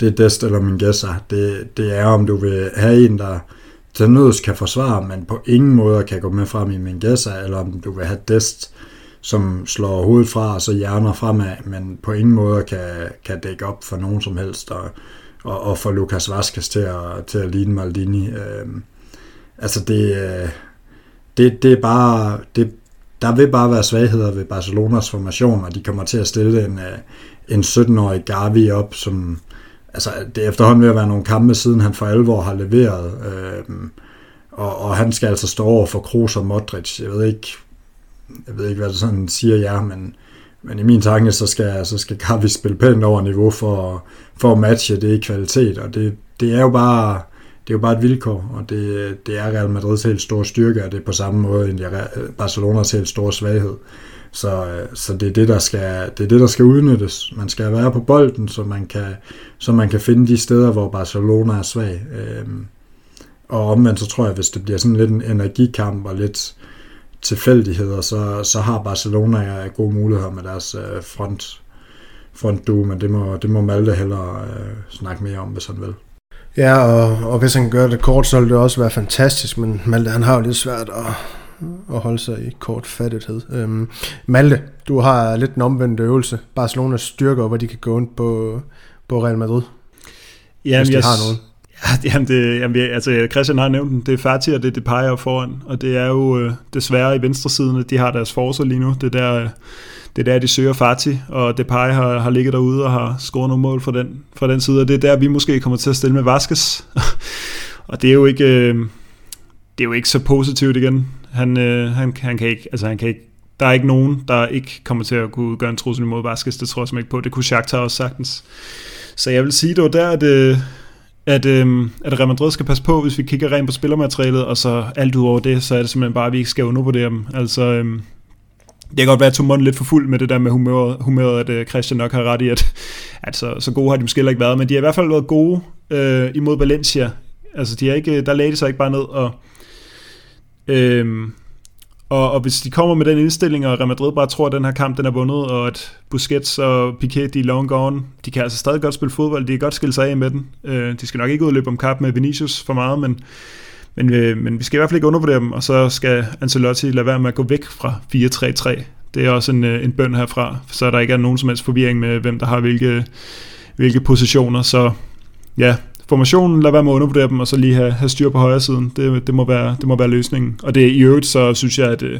det er Dest eller Mingueza. Det, det er, om du vil have en, der til nøds kan forsvare, men på ingen måde kan gå med frem i Mingueza, eller om du vil have Dest, som slår hovedet fra og så hjerner fremad, men på ingen måde kan, kan dække op for nogen som helst, og, og, og få Lucas Vaskes til at, til at ligne Maldini. Øh, altså det, øh, det, det er bare, det, der vil bare være svagheder ved Barcelonas formation, og de kommer til at stille en, øh, en 17-årig Gavi op, som altså, det er efterhånden ved at være nogle kampe, siden han for alvor har leveret. Øh, og, og han skal altså stå over for Kroos og Modric. Jeg ved ikke, jeg ved ikke hvad det sådan siger jer, men, men i min tanke, så skal, så skal Gavi spille pænt over niveau for, for at matche det i kvalitet, og det, det er jo bare det er jo bare et vilkår, og det, det er Real Madrids helt store styrke, og det er på samme måde end Barcelonas helt store svaghed. Så, øh, så det, er det, der skal, det er det, der skal udnyttes. Man skal være på bolden, så man kan, så man kan finde de steder, hvor Barcelona er svag. Øhm, og omvendt så tror jeg, hvis det bliver sådan lidt en energikamp og lidt tilfældigheder, så, så har Barcelona gode muligheder med deres øh, front, frontduo, men det må, det må Malte hellere øh, snakke mere om, hvis han vil. Ja, og, og hvis han gør det kort, så vil det også være fantastisk, men Malte han har jo lidt svært at, at holde sig i kort fattighed. Øhm, Malte, du har lidt en omvendt øvelse. Barcelonas styrker, hvor de kan gå ind på, på Real Madrid. Jamen, hvis de jeg, har nogen. Ja, (laughs) jamen, det, jamen, altså Christian har nævnt den. Det er Fati og det er Depay foran, og det er jo øh, desværre i venstre siden, at de har deres forser lige nu. Det der, det er der, de søger Fati, og Depay har, har ligget derude og har scoret nogle mål fra den, fra den side, og det er der, vi måske kommer til at stille med Vaskes. (laughs) og det er jo ikke, øh, det er jo ikke så positivt igen. Han, øh, han, han kan ikke, altså han kan ikke der er ikke nogen, der ikke kommer til at kunne gøre en trussel imod Vaskes. Det tror jeg ikke på. Det kunne Shakhtar også sagtens. Så jeg vil sige, det var der, at, øh, at, øh, at Real Madrid skal passe på, hvis vi kigger rent på spillermaterialet, og så alt ud over det, så er det simpelthen bare, at vi ikke skal undervurdere dem. Altså, øh, det kan godt være, at jeg tog lidt for fuld med det der med humøret, humøret at øh, Christian nok har ret i, at, at så, så gode har de måske ikke været, men de har i hvert fald været gode øh, imod Valencia. Altså, de har ikke, der lagde de sig ikke bare ned, og, øh, og, og hvis de kommer med den indstilling, og Real Madrid bare tror, at den her kamp den er vundet, og at Busquets og Piquet, de er long gone, de kan altså stadig godt spille fodbold, de kan godt skille sig af med den. Øh, de skal nok ikke udløbe om kamp med Vinicius for meget, men men, øh, men vi skal i hvert fald ikke undervurdere dem, og så skal Ancelotti lade være med at gå væk fra 4-3-3. Det er også en, øh, en bøn herfra, så der ikke er nogen som helst forvirring med, hvem der har hvilke, hvilke positioner. Så ja, formationen, lad være med at undervurdere dem, og så lige have, have styr på højre siden. Det, det, må være, det må være løsningen. Og det i øvrigt, så synes jeg, at, øh,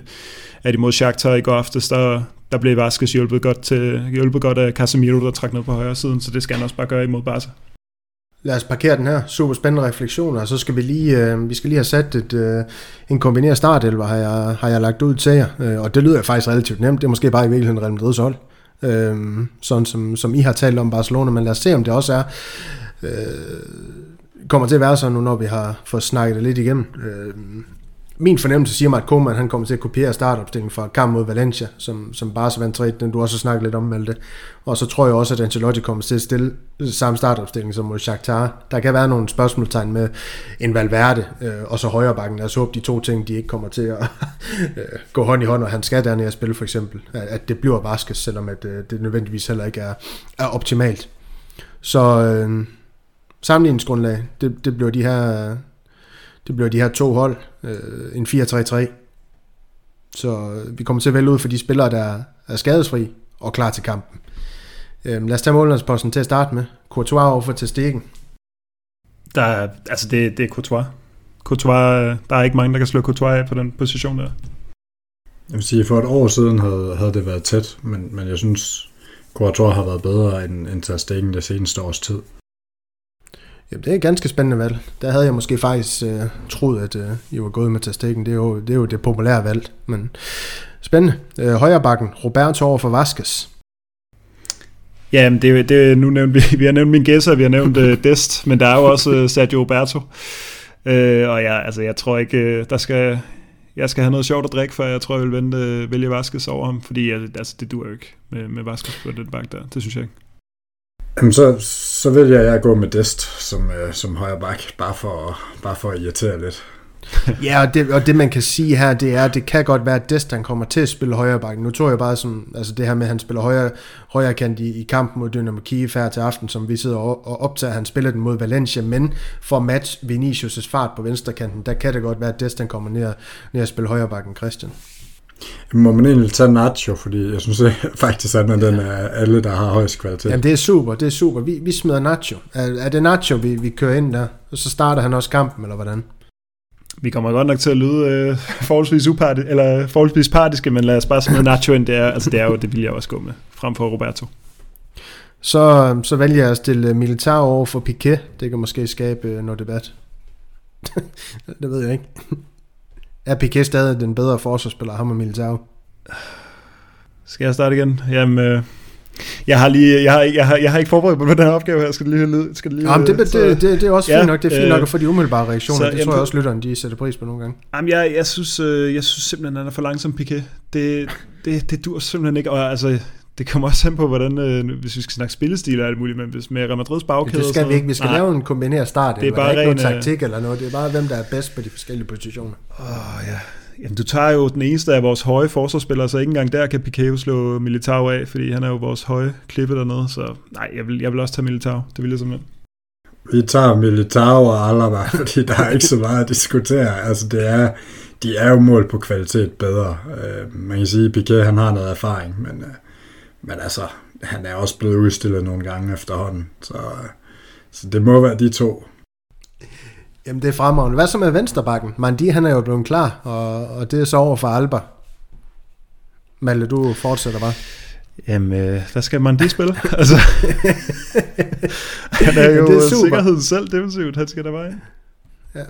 at imod Shakhtar i går aftes, der, der blev Vaskes hjulpet godt, til, hjulpet godt af Casemiro, der trak ned på højre siden, så det skal han også bare gøre imod Barca. Lad os parkere den her. Super spændende refleksioner. Så skal vi lige, øh, vi skal lige have sat et, øh, en kombineret startelver, har jeg, har jeg lagt ud til jer. Øh, og det lyder faktisk relativt nemt. Det er måske bare i virkeligheden Real Madrid's hold. Øh, sådan som, som I har talt om Barcelona. Men lad os se, om det også er... Øh, kommer til at være sådan nu, når vi har fået snakket det lidt igennem. Øh, min fornemmelse siger mig, at Koeman han kommer til at kopiere startopstillingen fra kamp mod Valencia, som, som Barca vandt 3 den du også har snakket lidt om, Malte. Og så tror jeg også, at Ancelotti kommer til at stille samme startopstilling som mod Shakhtar. Der kan være nogle spørgsmålstegn med en Valverde øh, og så højre bakken. Lad os håbe, de to ting, de ikke kommer til at (laughs) øh, gå hånd i hånd, og han skal dernede at spille for eksempel. At det bliver Vaskes, selvom at, øh, det nødvendigvis heller ikke er, er optimalt. Så øh, sammenligningsgrundlag, det, det bliver de her det bliver de her to hold, øh, en 4-3-3. Så øh, vi kommer til at vælge ud for de spillere, der er skadesfri og klar til kampen. Øh, lad os tage målmandsposten til at starte med. Courtois over for Testegen. Der er, altså det, det er Courtois. Courtois. Øh, der er ikke mange, der kan slå Courtois af på den position der. Jeg vil sige, for et år siden havde, havde det været tæt, men, men jeg synes, Courtois har været bedre end, end Ter Stegen det seneste års tid. Jamen, det er et ganske spændende valg. Der havde jeg måske faktisk øh, troet, at øh, I var gået med Tastikken. Det er, jo, det er jo det populære valg. Men spændende. Øh, højrebakken, Roberto over for Vasquez. Ja, men det, det, nu nævnte (laughs) vi, vi har nævnt min gæsser, vi har nævnt øh, Dest, men der er jo også øh, Sergio Roberto. Øh, og jeg, altså, jeg tror ikke, øh, der skal, jeg skal have noget sjovt at drikke, før jeg tror, jeg vil vente, øh, vælge Vasquez over ham, fordi altså, det dur jo ikke med, med Vasquez på den bak der. Det synes jeg ikke. Jamen, så, så vil jeg jeg gå med Dest som, øh, som højre bak, bare for, bare for at irritere lidt. (laughs) ja, og det, og det man kan sige her, det er, at det kan godt være, at Dest han kommer til at spille højre bak. Nu tror jeg bare som, altså det her med, at han spiller højre, højre kant i, i kampen mod Dynamo Kiev her til aften, som vi sidder og, og optager, han spiller den mod Valencia, men for at match Vinicius' fart på venstre kanten, der kan det godt være, at Dest han kommer ned, ned og spille højre bakken Christian. Må man egentlig tage Nacho, fordi jeg synes faktisk, at den er alle, der har højst kvalitet. Jamen det er super, det er super. Vi, vi smider Nacho. Er, er det Nacho, vi, vi kører ind der? Og så starter han også kampen, eller hvordan? Vi kommer godt nok til at lyde øh, forholdsvis, upart, eller forholdsvis partiske, men lad os bare smide Nacho ind. Det er, altså, det er jo, det vil jeg også gå med, frem for Roberto. Så, så vælger jeg at stille Militar over for Piquet. Det kan måske skabe øh, noget debat. (laughs) det ved jeg ikke. Er Piquet stadig den bedre forsvarsspiller, ham og Militar? Skal jeg starte igen? Jamen, øh, jeg har lige, jeg har, jeg har, jeg har ikke forberedt mig på den her opgave her. Skal det lige? Skal det lige, Jamen, det, det, det, det, er også ja, fint nok. Det er fint øh, nok at få de umiddelbare reaktioner. så, det tror jamen, jeg også, lytterne de sætter pris på nogle gange. Jamen, jeg, jeg, synes, øh, jeg synes simpelthen, han er for langsom, Piquet. Det, det, det dur simpelthen ikke. Og altså, det kommer også an på, hvordan, øh, hvis vi skal snakke spillestil og alt muligt, men hvis med Real Madrids bagkæde... Det skal vi ikke. Vi skal nej. lave en kombineret start. Det er eller bare der er ikke ren, noget taktik eller noget. Det er bare, hvem der er bedst på de forskellige positioner. Åh, ja. Jamen, du tager jo den eneste af vores høje forsvarsspillere, så ikke engang der kan Piquet slå Militao af, fordi han er jo vores høje klippe dernede, så nej, jeg vil, jeg vil også tage Militao. Det vil jeg simpelthen. Vi tager Militao og Alaba, (laughs) fordi der er ikke så meget at diskutere. Altså, det er, de er jo mål på kvalitet bedre. Øh, man kan sige, at Piquet han har noget erfaring, men, øh, men altså, han er også blevet udstillet nogle gange efterhånden. Så, så det må være de to. Jamen, det er fremragende. Hvad så med vensterbakken? Mandi, han er jo blevet klar, og, og det er så over for Alba. Malte, du fortsætter bare. Jamen, øh, hvad skal man det spille? (laughs) altså, (laughs) han er jo det er super. sikkerheden selv defensivt, han skal der bare ind. Er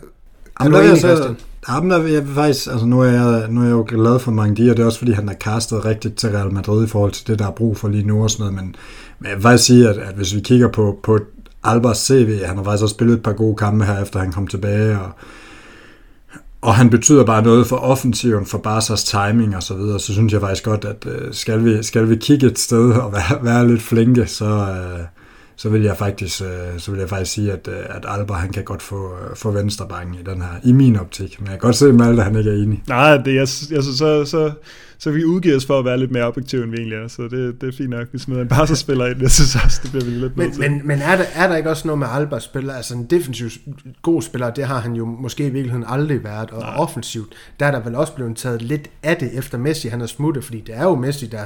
Jamen, du der vil enig, jeg så- Christian? Jamen, vil jeg faktisk, altså nu er jeg, nu er jeg jo glad for Mangdi, og det er også fordi, han er castet rigtigt til Real Madrid i forhold til det, der er brug for lige nu og sådan noget, men, men jeg vil faktisk sige, at, at hvis vi kigger på, på Albers CV, han har faktisk også spillet et par gode kampe her, efter han kom tilbage, og, og han betyder bare noget for offensiven, for Barsas timing og så videre, så synes jeg faktisk godt, at øh, skal, vi, skal vi kigge et sted og være, være lidt flinke, så, øh, så vil jeg faktisk, øh, så vil jeg faktisk sige, at, øh, at Alba han kan godt få, øh, få venstrebanken i den her, i min optik. Men jeg kan godt se, at Malte han ikke er enig. Nej, det, jeg, jeg, så, så, så, så vi udgiver os for at være lidt mere objektive, end vi egentlig er, så det, det er fint nok. Vi smider en Barca-spiller ind, jeg synes også, det bliver vi lidt nødt Men, til. men, men er, der, er der ikke også noget med Albers spiller? Altså en defensiv god spiller, det har han jo måske i virkeligheden aldrig været. Og Nej. offensivt, der er der vel også blevet taget lidt af det, efter Messi han er smuttet. Fordi det er jo Messi, der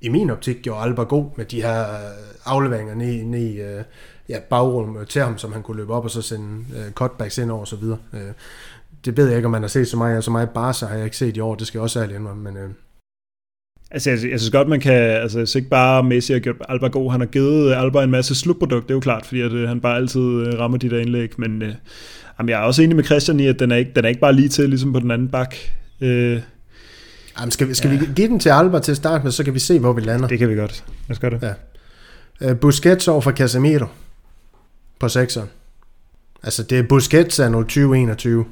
i min optik gjorde Alba god med de her øh, afleveringer ned, ned i øh, ja, bagrummet øh, til ham, som han kunne løbe op og så sende øh, cutbacks ind over og så videre. Øh, det ved jeg ikke, om man har set så meget. Så meget Barca har jeg ikke set i år, det skal jeg også ærligt indrømme. Men, øh, Altså, jeg, jeg synes godt, man kan, altså, hvis ikke bare Messi har gjort Alba god, han har givet øh, Alba en masse slutprodukt, det er jo klart, fordi at, øh, han bare altid øh, rammer de der indlæg, men øh, jamen, jeg er også enig med Christian i, at den er ikke, den er ikke bare lige til, ligesom på den anden bak. Øh, jamen, skal vi, skal Ja. vi give den til Alba til at starte med, så kan vi se, hvor vi lander. det kan vi godt. Lad os gøre det. Ja. Uh, Busquets over for Casemiro på 6'eren. Altså, det er Busquets af 2021.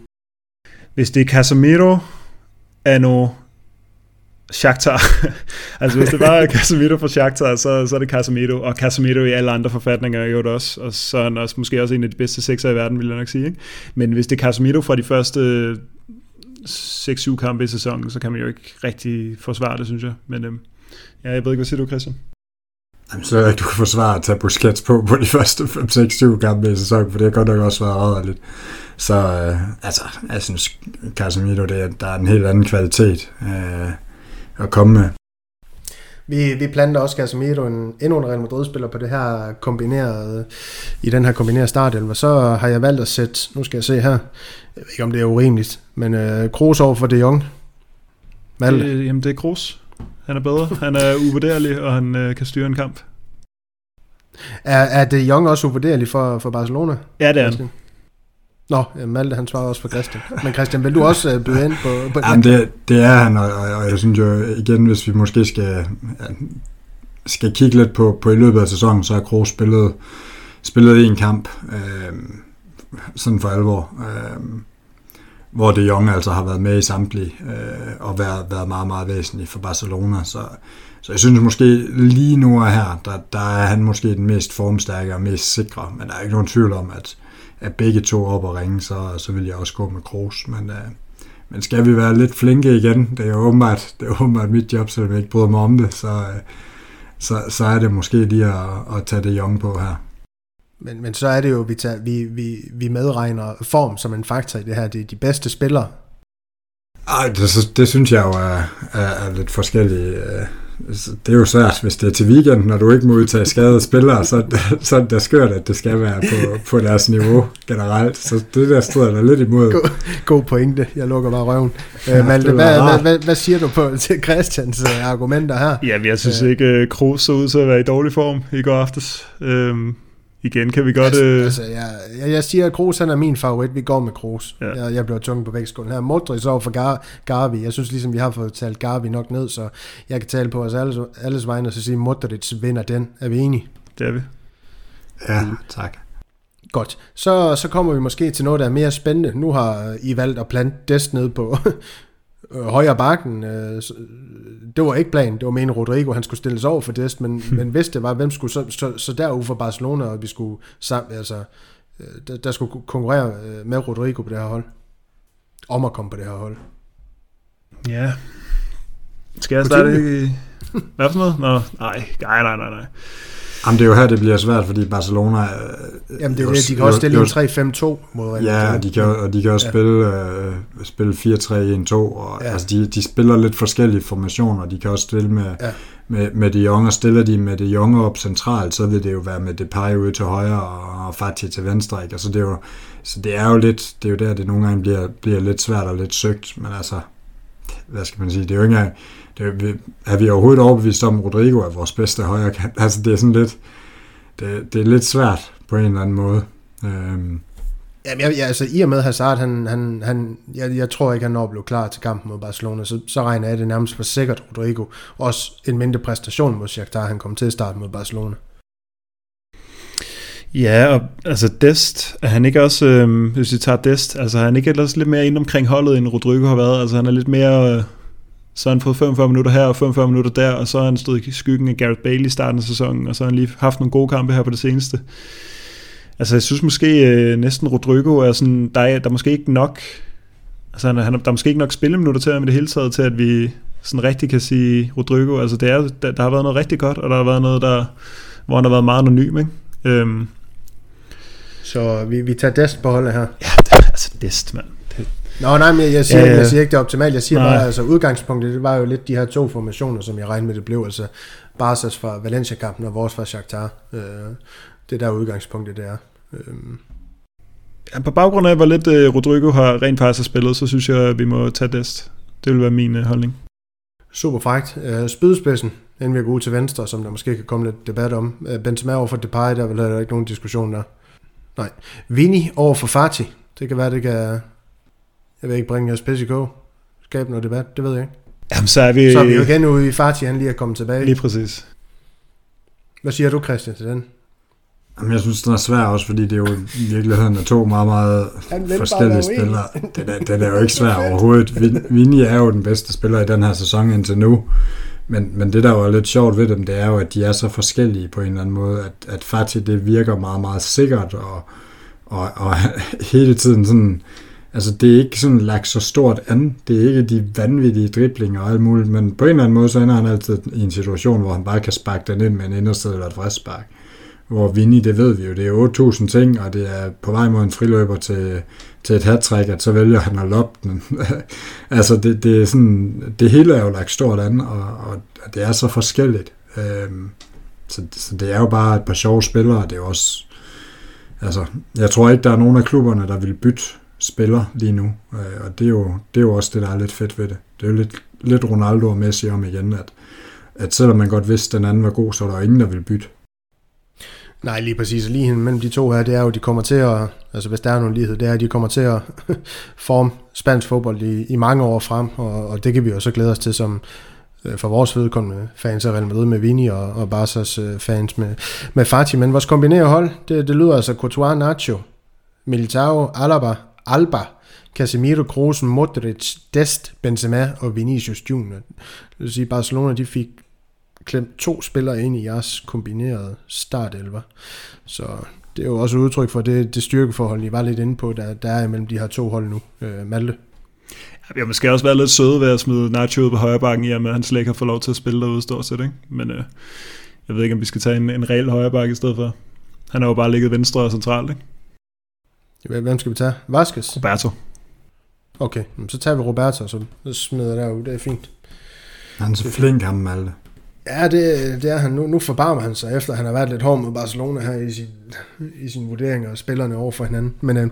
Hvis det er Casemiro, Anno, Shakhtar. (laughs) altså hvis det bare er Casemiro fra Shakhtar, så, så er det Casemiro, og Casemiro i alle andre forfatninger er jo det også, og så er han også, måske også en af de bedste sekser i verden, vil jeg nok sige. Ikke? Men hvis det er Casemiro fra de første 6-7 kampe i sæsonen, så kan man jo ikke rigtig forsvare det, synes jeg. Men øhm, ja, jeg ved ikke, hvad siger du, Christian? Jamen, så er ikke, du kan forsvare at tage Busquets på på de (laughs) første 5-6-7 kampe i sæsonen, for det har godt nok også været rædderligt. Så øh, altså, jeg synes, Casemiro, det er, der er en helt anden kvalitet øh, at komme med. Vi, vi planter også Casemiro, en, endnu en Real Madrid-spiller på det her kombinerede, i den her kombinerede startelver. Så har jeg valgt at sætte, nu skal jeg se her, jeg ved ikke om det er urimeligt, men øh, Kroos over for De Jong. Malte. Øh, jamen, det er Kroos. Han er bedre. Han er uvurderlig, og han øh, kan styre en kamp. Er, er De Jong også uvurderlig for, for Barcelona? Ja, det er han. Nå, Malte han svarer også for Christian. Men Christian, vil du også øh, byde ind på, på Jamen, det, det er han, og, og, og jeg synes jo igen, hvis vi måske skal, skal kigge lidt på, på i løbet af sæsonen, så har Kroos spillet, spillet en kamp, øh, sådan for alvor, øh, hvor De Jong altså har været med i samtlige, øh, og været, været meget, meget væsentlig for Barcelona, så, så jeg synes måske lige nu og her, der, der er han måske den mest formstærke og mest sikre, men der er ikke nogen tvivl om, at, at begge to op og ringe, så, så vil jeg også gå med Kroos, men øh, men skal vi være lidt flinke igen, det er jo åbenbart, (laughs) det er åbenbart mit job, selvom jeg ikke bryder mig om det, så, øh, så, så er det måske lige at, at tage det Young på her. Men, men så er det jo, vi, tager, vi, vi, vi medregner form som en faktor i det her. Det er de bedste spillere. Ej, det, det synes jeg jo er, er, er lidt forskellige, øh, det er jo svært, hvis det er til weekenden, når du ikke må udtage skadede spillere, så, (laughs) så er det da skørt, at det skal være på, på deres niveau generelt. Så det der strider der lidt imod. God, god pointe. Jeg lukker bare røven. (laughs) Ja, uh, Malte, hvad, hvad, hvad, hvad, siger du på (laughs) til Christians uh, argumenter her? Ja, jeg synes uh, ikke, uh, Kroos så ud til at være i dårlig form i går aftes. Um, igen kan vi godt... Altså, øh... altså jeg, jeg, jeg siger, at Kroos han er min favorit. Vi går med Kroos. Ja. Jeg, jeg bliver tung på vægtskålen her. Modric over for Gar, Garvi. Jeg synes ligesom, vi har fået talt Garvi nok ned, så jeg kan tale på os alles, alles vegne og så sige, Modric vinder den. Er vi enige? Det er vi. Ja, tak. Godt. Så, så kommer vi måske til noget, der er mere spændende. Nu har I valgt at plante Dest ned på, (laughs) øh, højre bakken. Øh, det var ikke planen, det var meningen Rodrigo, han skulle stilles over for Dest, men, (laughs) men hvis det var, hvem skulle så, så, så derude for Barcelona, og vi skulle sammen, altså, øh, der, der skulle konkurrere øh, med Rodrigo på det her hold. Om at komme på det her hold. Ja. Skal jeg starte i... Hvad for noget? Nå, nej, nej, nej, nej, nej. Jamen, det er jo her, det bliver svært, fordi Barcelona... Øh, Jamen, det er jo, det, de kan også stille en 3-5-2 mod Real Ja, de kan, og de kan også ja. spille, øh, spille 4-3-1-2, og ja. altså, de, de spiller lidt forskellige formationer, de kan også stille med, ja. med, med de unge, og stiller de med de unge op centralt, så vil det jo være med Depay ude til højre, og Fatih til venstre, ikke? Altså, det er jo, så det er jo lidt, det er jo der, det nogle gange bliver, bliver lidt svært og lidt søgt, men altså, hvad skal man sige, det er jo ikke engang, det, er vi overhovedet overbevist om, at Rodrigo er vores bedste højre kant? Altså, det er sådan lidt, det, det er lidt svært på en eller anden måde. Øhm. Jamen, jeg, jeg, altså, i og med Hazard, han, han, han, jeg, jeg tror ikke, han når at blive klar til kampen mod Barcelona, så, så regner jeg det nærmest for sikkert Rodrigo. Også en mindre præstation mod Shakhtar, han kom til at starte mod Barcelona. Ja, og altså Dest, er han ikke også, øh, hvis vi tager Dest, altså han ikke ellers lidt mere ind omkring holdet, end Rodrigo har været, altså han er lidt mere, øh, så har han fået 45 minutter her og 45 minutter der, og så har han stået i skyggen af Gareth Bale i starten af sæsonen, og så har han lige haft nogle gode kampe her på det seneste. Altså jeg synes måske øh, næsten Rodrigo er sådan, der er, der er måske ikke nok, altså han, han, der er måske ikke nok spilleminutter til ham i det hele taget, til at vi sådan rigtig kan sige Rodrigo, altså det er, der, der har været noget rigtig godt, og der har været noget, der, hvor han har været meget anonym, ikke? Øhm, så vi, vi tager Dest på holdet her. Ja, det altså Dest, mand. Det... Nå, nej, men jeg siger, ja. jeg siger ikke, det er optimalt. Jeg siger nej. bare, altså udgangspunktet, det var jo lidt de her to formationer, som jeg regnede med, det blev. Altså Barca's fra Valencia-kampen og vores fra Shakhtar. Øh, det der udgangspunktet, det er. Øh. Ja, på baggrund af, hvor lidt uh, Rodrigo har rent faktisk har spillet, så synes jeg, at vi må tage Dest. Det vil være min uh, holdning. Super frækt. Uh, spydspidsen, inden vi går ud til venstre, som der måske kan komme lidt debat om. Uh, Benzema over for Depay, der vil der ikke nogen diskussion der. Nej. Vini over for Fati. Det kan være, det kan... Jeg vil ikke bringe jeres pisse i Skabe noget debat, det ved jeg ikke. Jamen, så er vi... Så er vi jo igen ude i Fati, han lige er kommet tilbage. Lige præcis. Hvad siger du, Christian, til den? Jamen, jeg synes, den er svær også, fordi det er jo i virkeligheden er to meget, meget forskellige spillere. Den er, den er jo ikke svær overhovedet. Vini er jo den bedste spiller i den her sæson indtil nu. Men, men det, der var lidt sjovt ved dem, det er jo, at de er så forskellige på en eller anden måde, at, at Fatih, det virker meget, meget sikkert, og, og, og (laughs) hele tiden sådan, altså det er ikke sådan lagt så stort an, det er ikke de vanvittige driblinger og alt muligt, men på en eller anden måde, så ender han altid i en situation, hvor han bare kan sparke den ind med en indersted eller et fristspark. Hvor Vinny, det ved vi jo, det er 8.000 ting, og det er på vej mod en friløber til, til et hat at så vælger han at loppe den. (laughs) altså, det, det, er sådan, det hele er jo lagt stort an, og, og det er så forskelligt. Øhm, så, så det er jo bare et par sjove spillere, det er også... Altså, jeg tror ikke, der er nogen af klubberne, der vil bytte spiller lige nu, øh, og det er, jo, det er jo også det, der er lidt fedt ved det. Det er jo lidt, lidt Ronaldo og Messi om igen, at, at selvom man godt vidste, at den anden var god, så er der ingen, der vil bytte. Nej, lige præcis. Ligheden mellem de to her, det er jo, at de kommer til at, altså hvis der er nogen lighed, det er, at de kommer til at (laughs) forme spansk fodbold i, i mange år frem, og, og det kan vi jo så glæde os til som øh, for vores vedkommende fans af Real Madrid med Vini og, og Barca's øh, fans med, med Fati. Men vores kombinerede hold, det, det lyder altså Courtois, Nacho, Militao, Alaba, Alba, Casemiro, Kroos, Modric, Dest, Benzema og Vinicius Junior. Det vil sige, Barcelona de fik klemt to spillere ind i jeres kombinerede startelver. Så det er jo også udtryk for det, det styrkeforhold, I var lidt inde på, der, der er imellem de her to hold nu. Øh, Malte? Vi har måske også været lidt søde ved at smide Nacho ud på højre bakken, i og med at han slet ikke har fået lov til at spille derude stort set. Ikke? Men øh, jeg ved ikke, om vi skal tage en, en reel højre bakke i stedet for. Han har jo bare ligget venstre og centralt. Ikke? Hvem skal vi tage? Vasquez? Roberto. Okay, så tager vi Roberto, så smider der ud. Det er fint. Han er så flink, ham Malte. Ja, det, det er han. Nu, nu forbarmer han sig, efter han har været lidt hård mod Barcelona her i sin, i sin vurdering og spillerne over for hinanden. Men øh,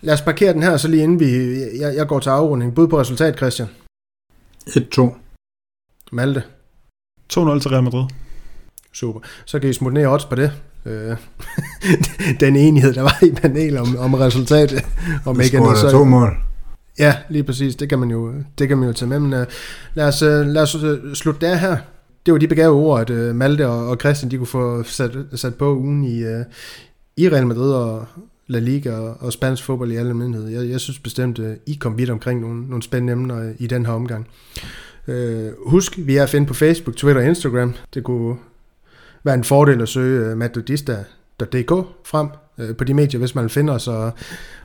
lad os parkere den her, så lige inden vi, jeg, jeg går til afrunding. Bud på resultat, Christian. 1-2. Malte. 2-0 til Real Madrid. Super. Så kan I smutte ned odds på det. Øh, (laughs) den enighed, der var i panelet om, om resultatet. Om Vi ikke andet, da to mål. Ja, lige præcis. Det kan man jo, det kan man jo tage med. Men uh, lad os, uh, lad os uh, slutte der her. Det var de begave ord, at uh, Malte og, og Christian de kunne få sat, sat på ugen i, uh, i Real Madrid og La Liga og, og spansk fodbold i alle almindelighed. Jeg, jeg synes bestemt, uh, I kom vidt omkring nogle, nogle spændende emner i den her omgang. Uh, husk, vi er at finde på Facebook, Twitter og Instagram. Det kunne være en fordel at søge uh, madridista.dk frem uh, på de medier, hvis man finder os og,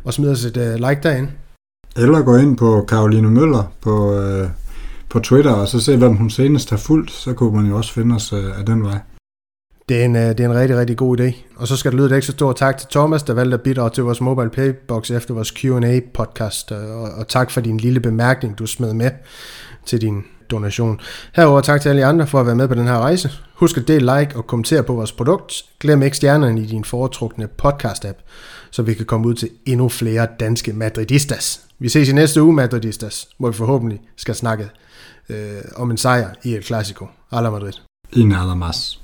og smider os et uh, like derinde. Eller gå ind på Karoline Møller på, øh, på Twitter, og så se, hvem hun senest har fulgt. Så kunne man jo også finde os øh, af den vej. Det er, en, øh, det er en rigtig, rigtig god idé. Og så skal der lyde et ekstra stort tak til Thomas, der valgte at bidrage til vores mobile paybox efter vores Q&A podcast. Og, og tak for din lille bemærkning, du smed med til din donation. Herover tak til alle jer andre for at være med på den her rejse. Husk at dele, like og kommentere på vores produkt. Glem ikke stjernerne i din foretrukne podcast-app, så vi kan komme ud til endnu flere danske madridistas. Vi ses i næste uge, madridistas, hvor vi forhåbentlig skal snakke øh, om en sejr i et klassiko. Alla Madrid. En nærmere mas.